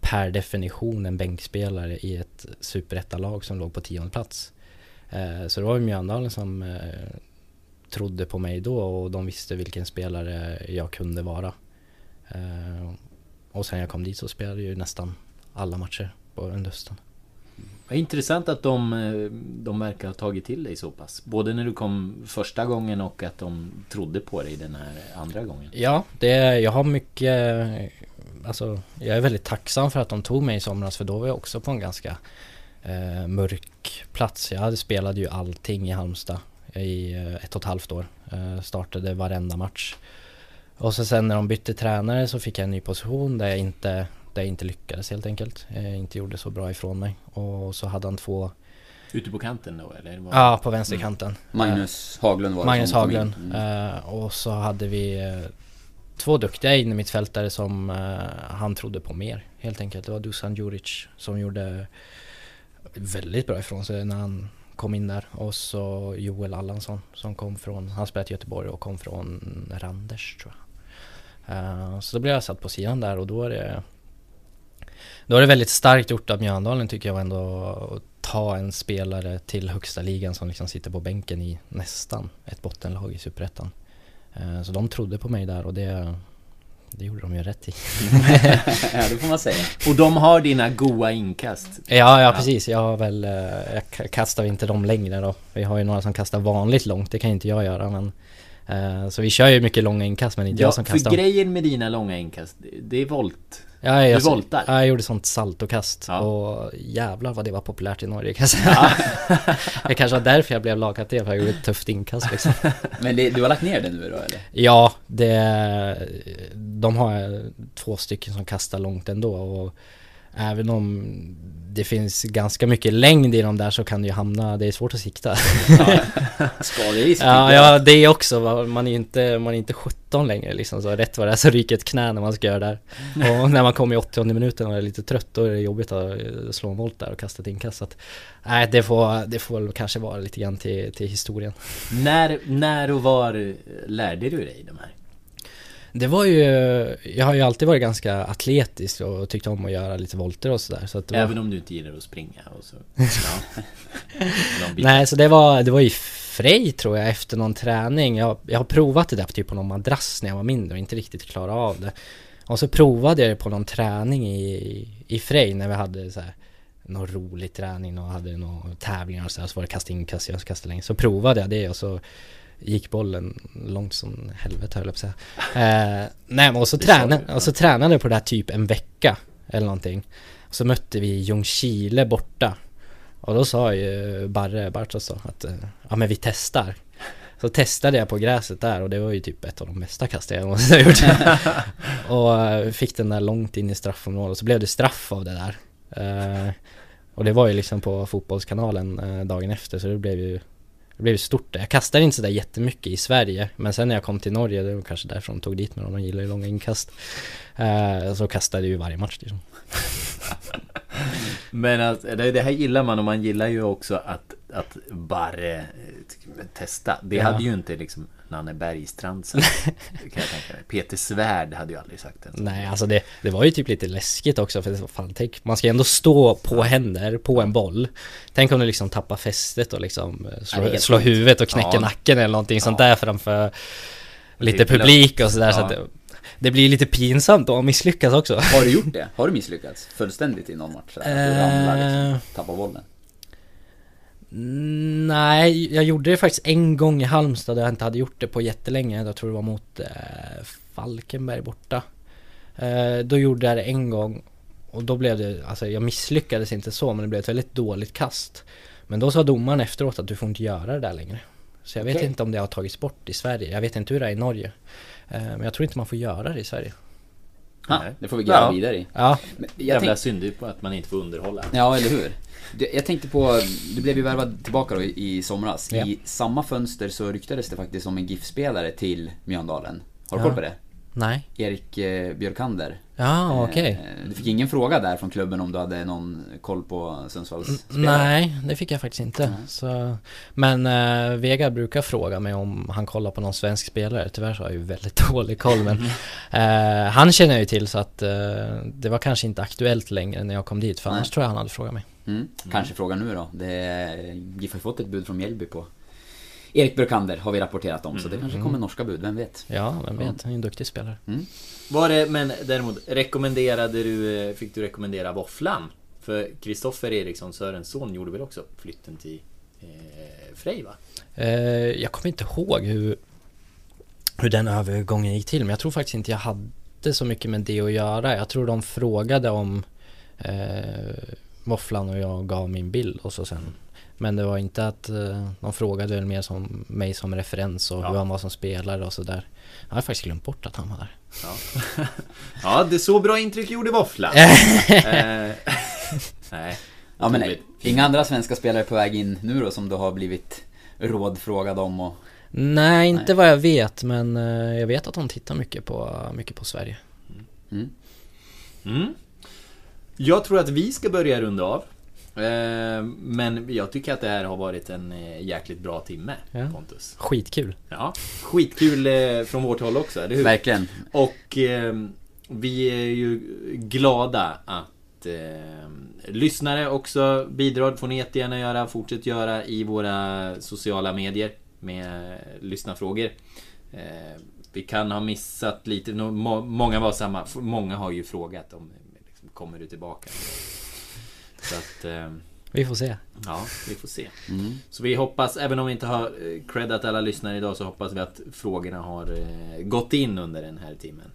per definition en bänkspelare i ett superettalag som låg på tionde plats. Eh, så det var ju Mjöndalen som trodde på mig då och de visste vilken spelare jag kunde vara. Eh, och sen jag kom dit så spelade jag ju nästan alla matcher på under hösten. Vad intressant att de, eh, de verkar ha tagit till dig så pass. Både när du kom första gången och att de trodde på dig den här andra gången. Ja, det, jag har mycket... Alltså, jag är väldigt tacksam för att de tog mig i somras för då var jag också på en ganska eh, mörk plats. Jag hade spelade ju allting i Halmstad i eh, ett och ett halvt år. Eh, startade varenda match. Och så sen när de bytte tränare så fick jag en ny position där jag inte, där jag inte lyckades helt enkelt. Jag inte gjorde så bra ifrån mig. Och så hade han två Ute på kanten då eller? Var... Ja, på vänsterkanten. Mm. Magnus Haglund var det Magnus Haglund. Mm. Uh, och så hade vi två duktiga innermittfältare som han trodde på mer helt enkelt. Det var Dusan Djuric som gjorde väldigt bra ifrån sig när han kom in där. Och så Joel Allansson som kom från, han spelade i Göteborg och kom från Randers tror jag. Uh, så då blev jag satt på sidan där och då är det Då är det väldigt starkt gjort av Mjöndalen tycker jag ändå att ta en spelare till högsta ligan som liksom sitter på bänken i nästan ett bottenlag i Superettan. Eh, så de trodde på mig där och det, det gjorde de ju rätt i. ja, det får man säga. Och de har dina goa inkast. Ja, ja precis. Jag har väl, eh, jag kastar inte dem längre då. Vi har ju några som kastar vanligt långt, det kan inte jag göra men eh, Så vi kör ju mycket långa inkast men inte ja, jag som kastar för grejen med dina långa inkast, det är volt. Ja, jag, du voltar? Ja, jag gjorde sånt saltokast Ja. och jävlar vad det var populärt i Norge kan jag säga. det kanske var därför jag blev lagkapten, för jag gjorde ett tufft inkast liksom. Men det, du har lagt ner det nu då eller? Ja, det... De har två stycken som kastar långt ändå och Även om det finns ganska mycket längd i dem där så kan det ju hamna, det är svårt att sikta. Skaderisk Ja, ja det är också, man är ju inte, man är inte 17 längre liksom så rätt vad det är så ryker ett knä när man ska göra där. Och när man kommer i 80 minuten och är lite trött då är det jobbigt att slå en volt där och kasta ett inkast. Så att, nej, det får, det får väl kanske vara lite grann till, till historien. När, när och var lärde du dig de här? Det var ju, jag har ju alltid varit ganska atletisk och tyckt om att göra lite volter och sådär så var... Även om du inte gillar att springa och så... Ja. Nej, så det var, det var i Frej tror jag efter någon träning. Jag, jag har provat det där på typ på någon madrass när jag var mindre och inte riktigt klarade av det. Och så provade jag det på någon träning i, i Frej när vi hade så här någon rolig träning och hade några tävlingar och så, här, så var det kasta in, kasta, jag kasta länge. Så provade jag det och så gick bollen långt som helvete höll jag på att säga. Eh, nej men och så, du, ja. och så tränade på det här typ en vecka eller någonting. Så mötte vi Ljungskile borta. Och då sa ju Barre Bartos att eh, ja men vi testar. Så testade jag på gräset där och det var ju typ ett av de bästa kasten jag någonsin har gjort. och eh, fick den där långt in i straffområdet och så blev det straff av det där. Eh, och det var ju liksom på fotbollskanalen eh, dagen efter så det blev ju det blev stort Jag kastade inte sådär jättemycket i Sverige Men sen när jag kom till Norge, det var kanske därför de tog dit mig De gillar ju långa inkast eh, Så kastade jag ju varje match liksom Men att, det, här gillar man och man gillar ju också att, att Barre eh, testa. Det Ja. hade ju inte liksom Nanne Bergstrand sagt, kan jag tänka mig. Peter Svärd hade ju aldrig sagt det. Nej alltså det, det var ju typ lite läskigt också för det, fan, tänk, man ska ändå stå på händer på en boll Tänk om du liksom tappar fästet och liksom eh, Ja, slår, sjukt. huvudet och knäcker Ja. nacken eller någonting sånt Ja. där framför lite publik och sådär så Ja. att det, det blir lite pinsamt att misslyckas också Har du gjort det? Har du misslyckats fullständigt i någon match? Att du ramlar Eh. liksom, tappar bollen? Nej, jag gjorde det faktiskt en gång i Halmstad där jag inte hade gjort det på jättelänge. Jag tror det var mot eh, Falkenberg borta. Eh, då gjorde jag det en gång och då blev det, alltså jag misslyckades inte så men det blev ett väldigt dåligt kast. Men då sa domaren efteråt att du får inte göra det där längre. Så jag vet Okej. inte om det har tagits bort i Sverige. Jag vet inte hur det är i Norge. Eh, men jag tror inte man får göra det i Sverige. Ha, det får vi gräva Ja. vidare i. Ja, Men Jag Jävla tänk, synd på att man inte får underhålla. ja, eller hur? Jag tänkte på, du blev ju värvad tillbaka då i i somras. Ja. I samma fönster så ryktades det faktiskt om en GIF-spelare till Mjöndalen. Har du Ja. koll på det? nej. Erik eh, Björkander. Ja, okej. Eh, Du fick ingen fråga där från klubben om du hade någon koll på Sundsvalls spelare? Nej, det fick jag faktiskt inte. Så, men eh, Vega brukar fråga mig om han kollar på någon svensk spelare. Tyvärr så har jag ju väldigt dålig koll men eh, Han känner jag ju till så att eh, det var kanske inte aktuellt längre när jag kom dit för annars Nej. tror jag han hade frågat mig. Mm. Kanske fråga nu då. Det GIF har fått ett bud från Mjällby på Erik Björkander har vi rapporterat om, så det kanske kommer norska bud, vem vet? Ja, vem vet, han är en duktig spelare. Var det, men däremot, rekommenderade du, eh, fick du rekommendera våfflan? För Kristoffer Eriksson, Sörens son, gjorde väl också flytten till eh, Frej va? Eh, jag kommer inte ihåg hur, hur den övergången gick till men jag tror faktiskt inte jag hade så mycket med det att göra. Jag tror de frågade om eh, våfflan och jag gav min bild och så sen men det var inte att eh, de frågade mer som mig som referens och Ja. hur han var som spelare och sådär. Jag har faktiskt glömt bort att han var där. Ja, ja det så bra intryck gjorde våfflan. eh, nej. Ja men nej, inga andra svenska spelare på väg in nu då som du har blivit rådfrågad om och... Nej, inte Nej. vad jag vet men eh, jag vet att de tittar mycket på, mycket på Sverige. Mm. Mm. Jag tror att vi ska börja runda av. Eh, Men jag tycker att det här har varit en eh, jäkligt bra timme, Ja. Pontus. Skitkul. Ja, skitkul eh, från vårt håll också, eller hur? Verkligen. Och vi är ju glada att att eh, lyssnare också bidrar. får ni jättegärna göra. Fortsätt göra i våra sociala medier med lyssnarfrågor. Eh, vi kan ha missat lite. Många var samma. Många har ju frågat om liksom, kommer du tillbaka? Så att... Eh, vi får se. Ja, vi får se. Mm. Så vi hoppas, även om vi inte har eh, creddat alla lyssnare idag, så hoppas vi att frågorna har eh, gått in under den här timmen.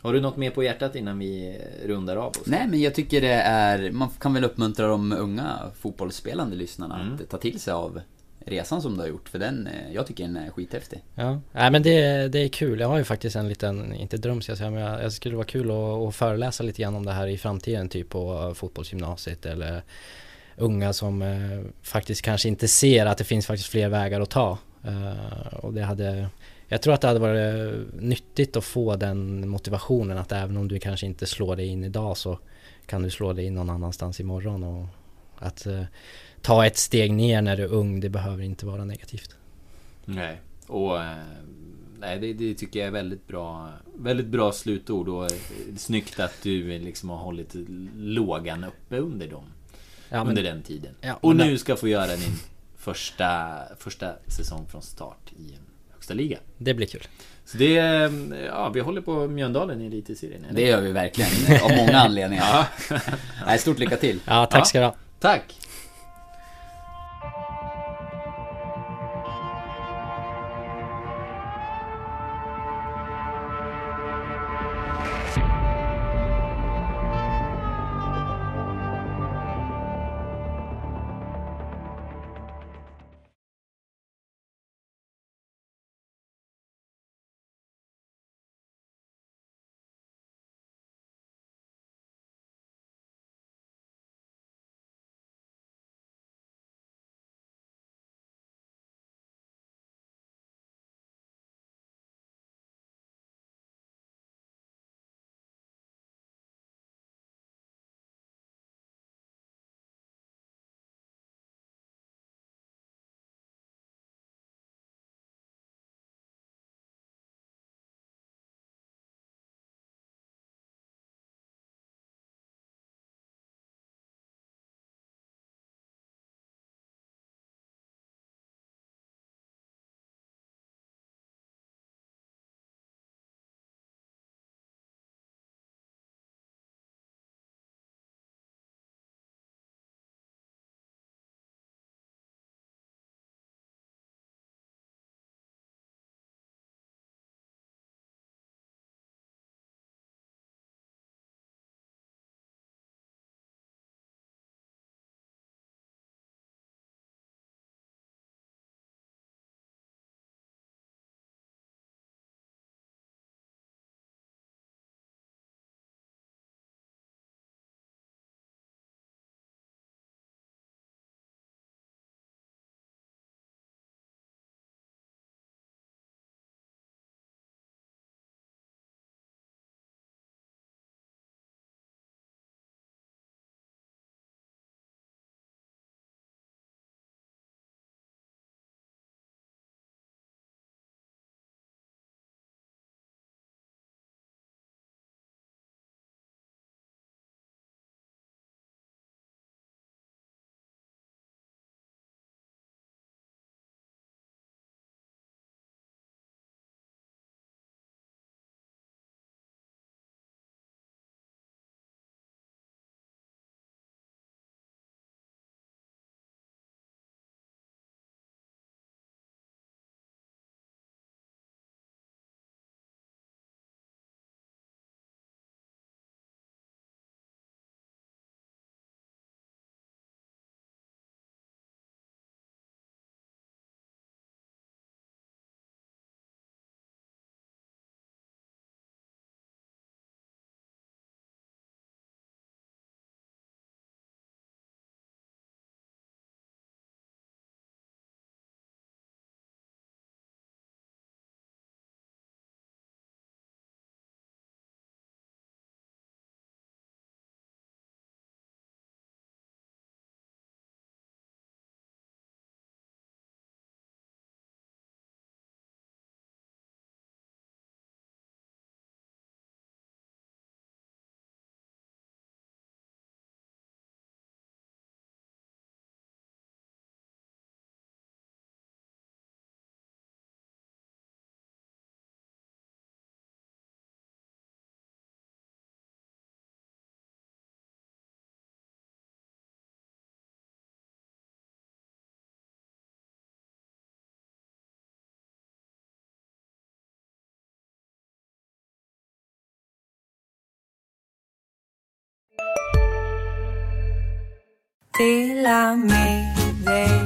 Har du något mer på hjärtat innan vi eh, rundar av oss? Nej, men jag tycker det är... Man kan väl uppmuntra de unga fotbollsspelande lyssnarna mm. att ta till sig av resan som du har gjort. För den, eh, jag tycker den är skithäftig. Ja, nej men det, det är kul. Jag har ju faktiskt en liten, inte dröm ska jag säga, men jag, jag skulle vara kul att, att föreläsa lite grann om det här i framtiden. Typ på fotbollsgymnasiet eller unga som eh, faktiskt kanske inte ser att det finns faktiskt fler vägar att ta. Uh, och det hade jag tror att det hade varit eh, nyttigt att få den motivationen att även om du kanske inte slår dig in idag så kan du slå dig in någon annanstans imorgon och att uh, ta ett steg ner när du är ung, det behöver inte vara negativt. Nej, och uh, nej, det, det, tycker jag är väldigt bra, väldigt bra slutord och snyggt att du liksom har hållit lågan uppe under dem ja, men, under den tiden. Ja, och nu ska få göra din första, första säsong från start i högsta liga. Det blir kul. Så det, ja vi håller på Mjöndalen i elitserien. Det gör vi verkligen, av många anledningar. ja. Stort lycka till. Ja, tack ska du ha. Tack.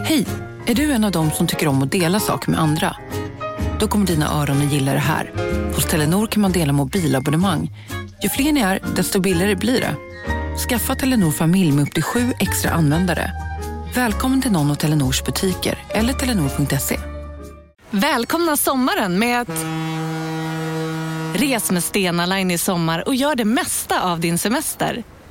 Hej! Är du en av dem som tycker om att dela saker med andra? Då kommer dina öron att gilla det här. Hos Telenor kan man dela mobilabonnemang. Ju fler ni är, desto billigare blir det. Skaffa Telenor familj med upp till sju extra användare. Välkommen till någon av Telenors butiker eller telenor.se. Välkomna sommaren med att... Res med Stena Line i sommar och gör det mesta av din semester.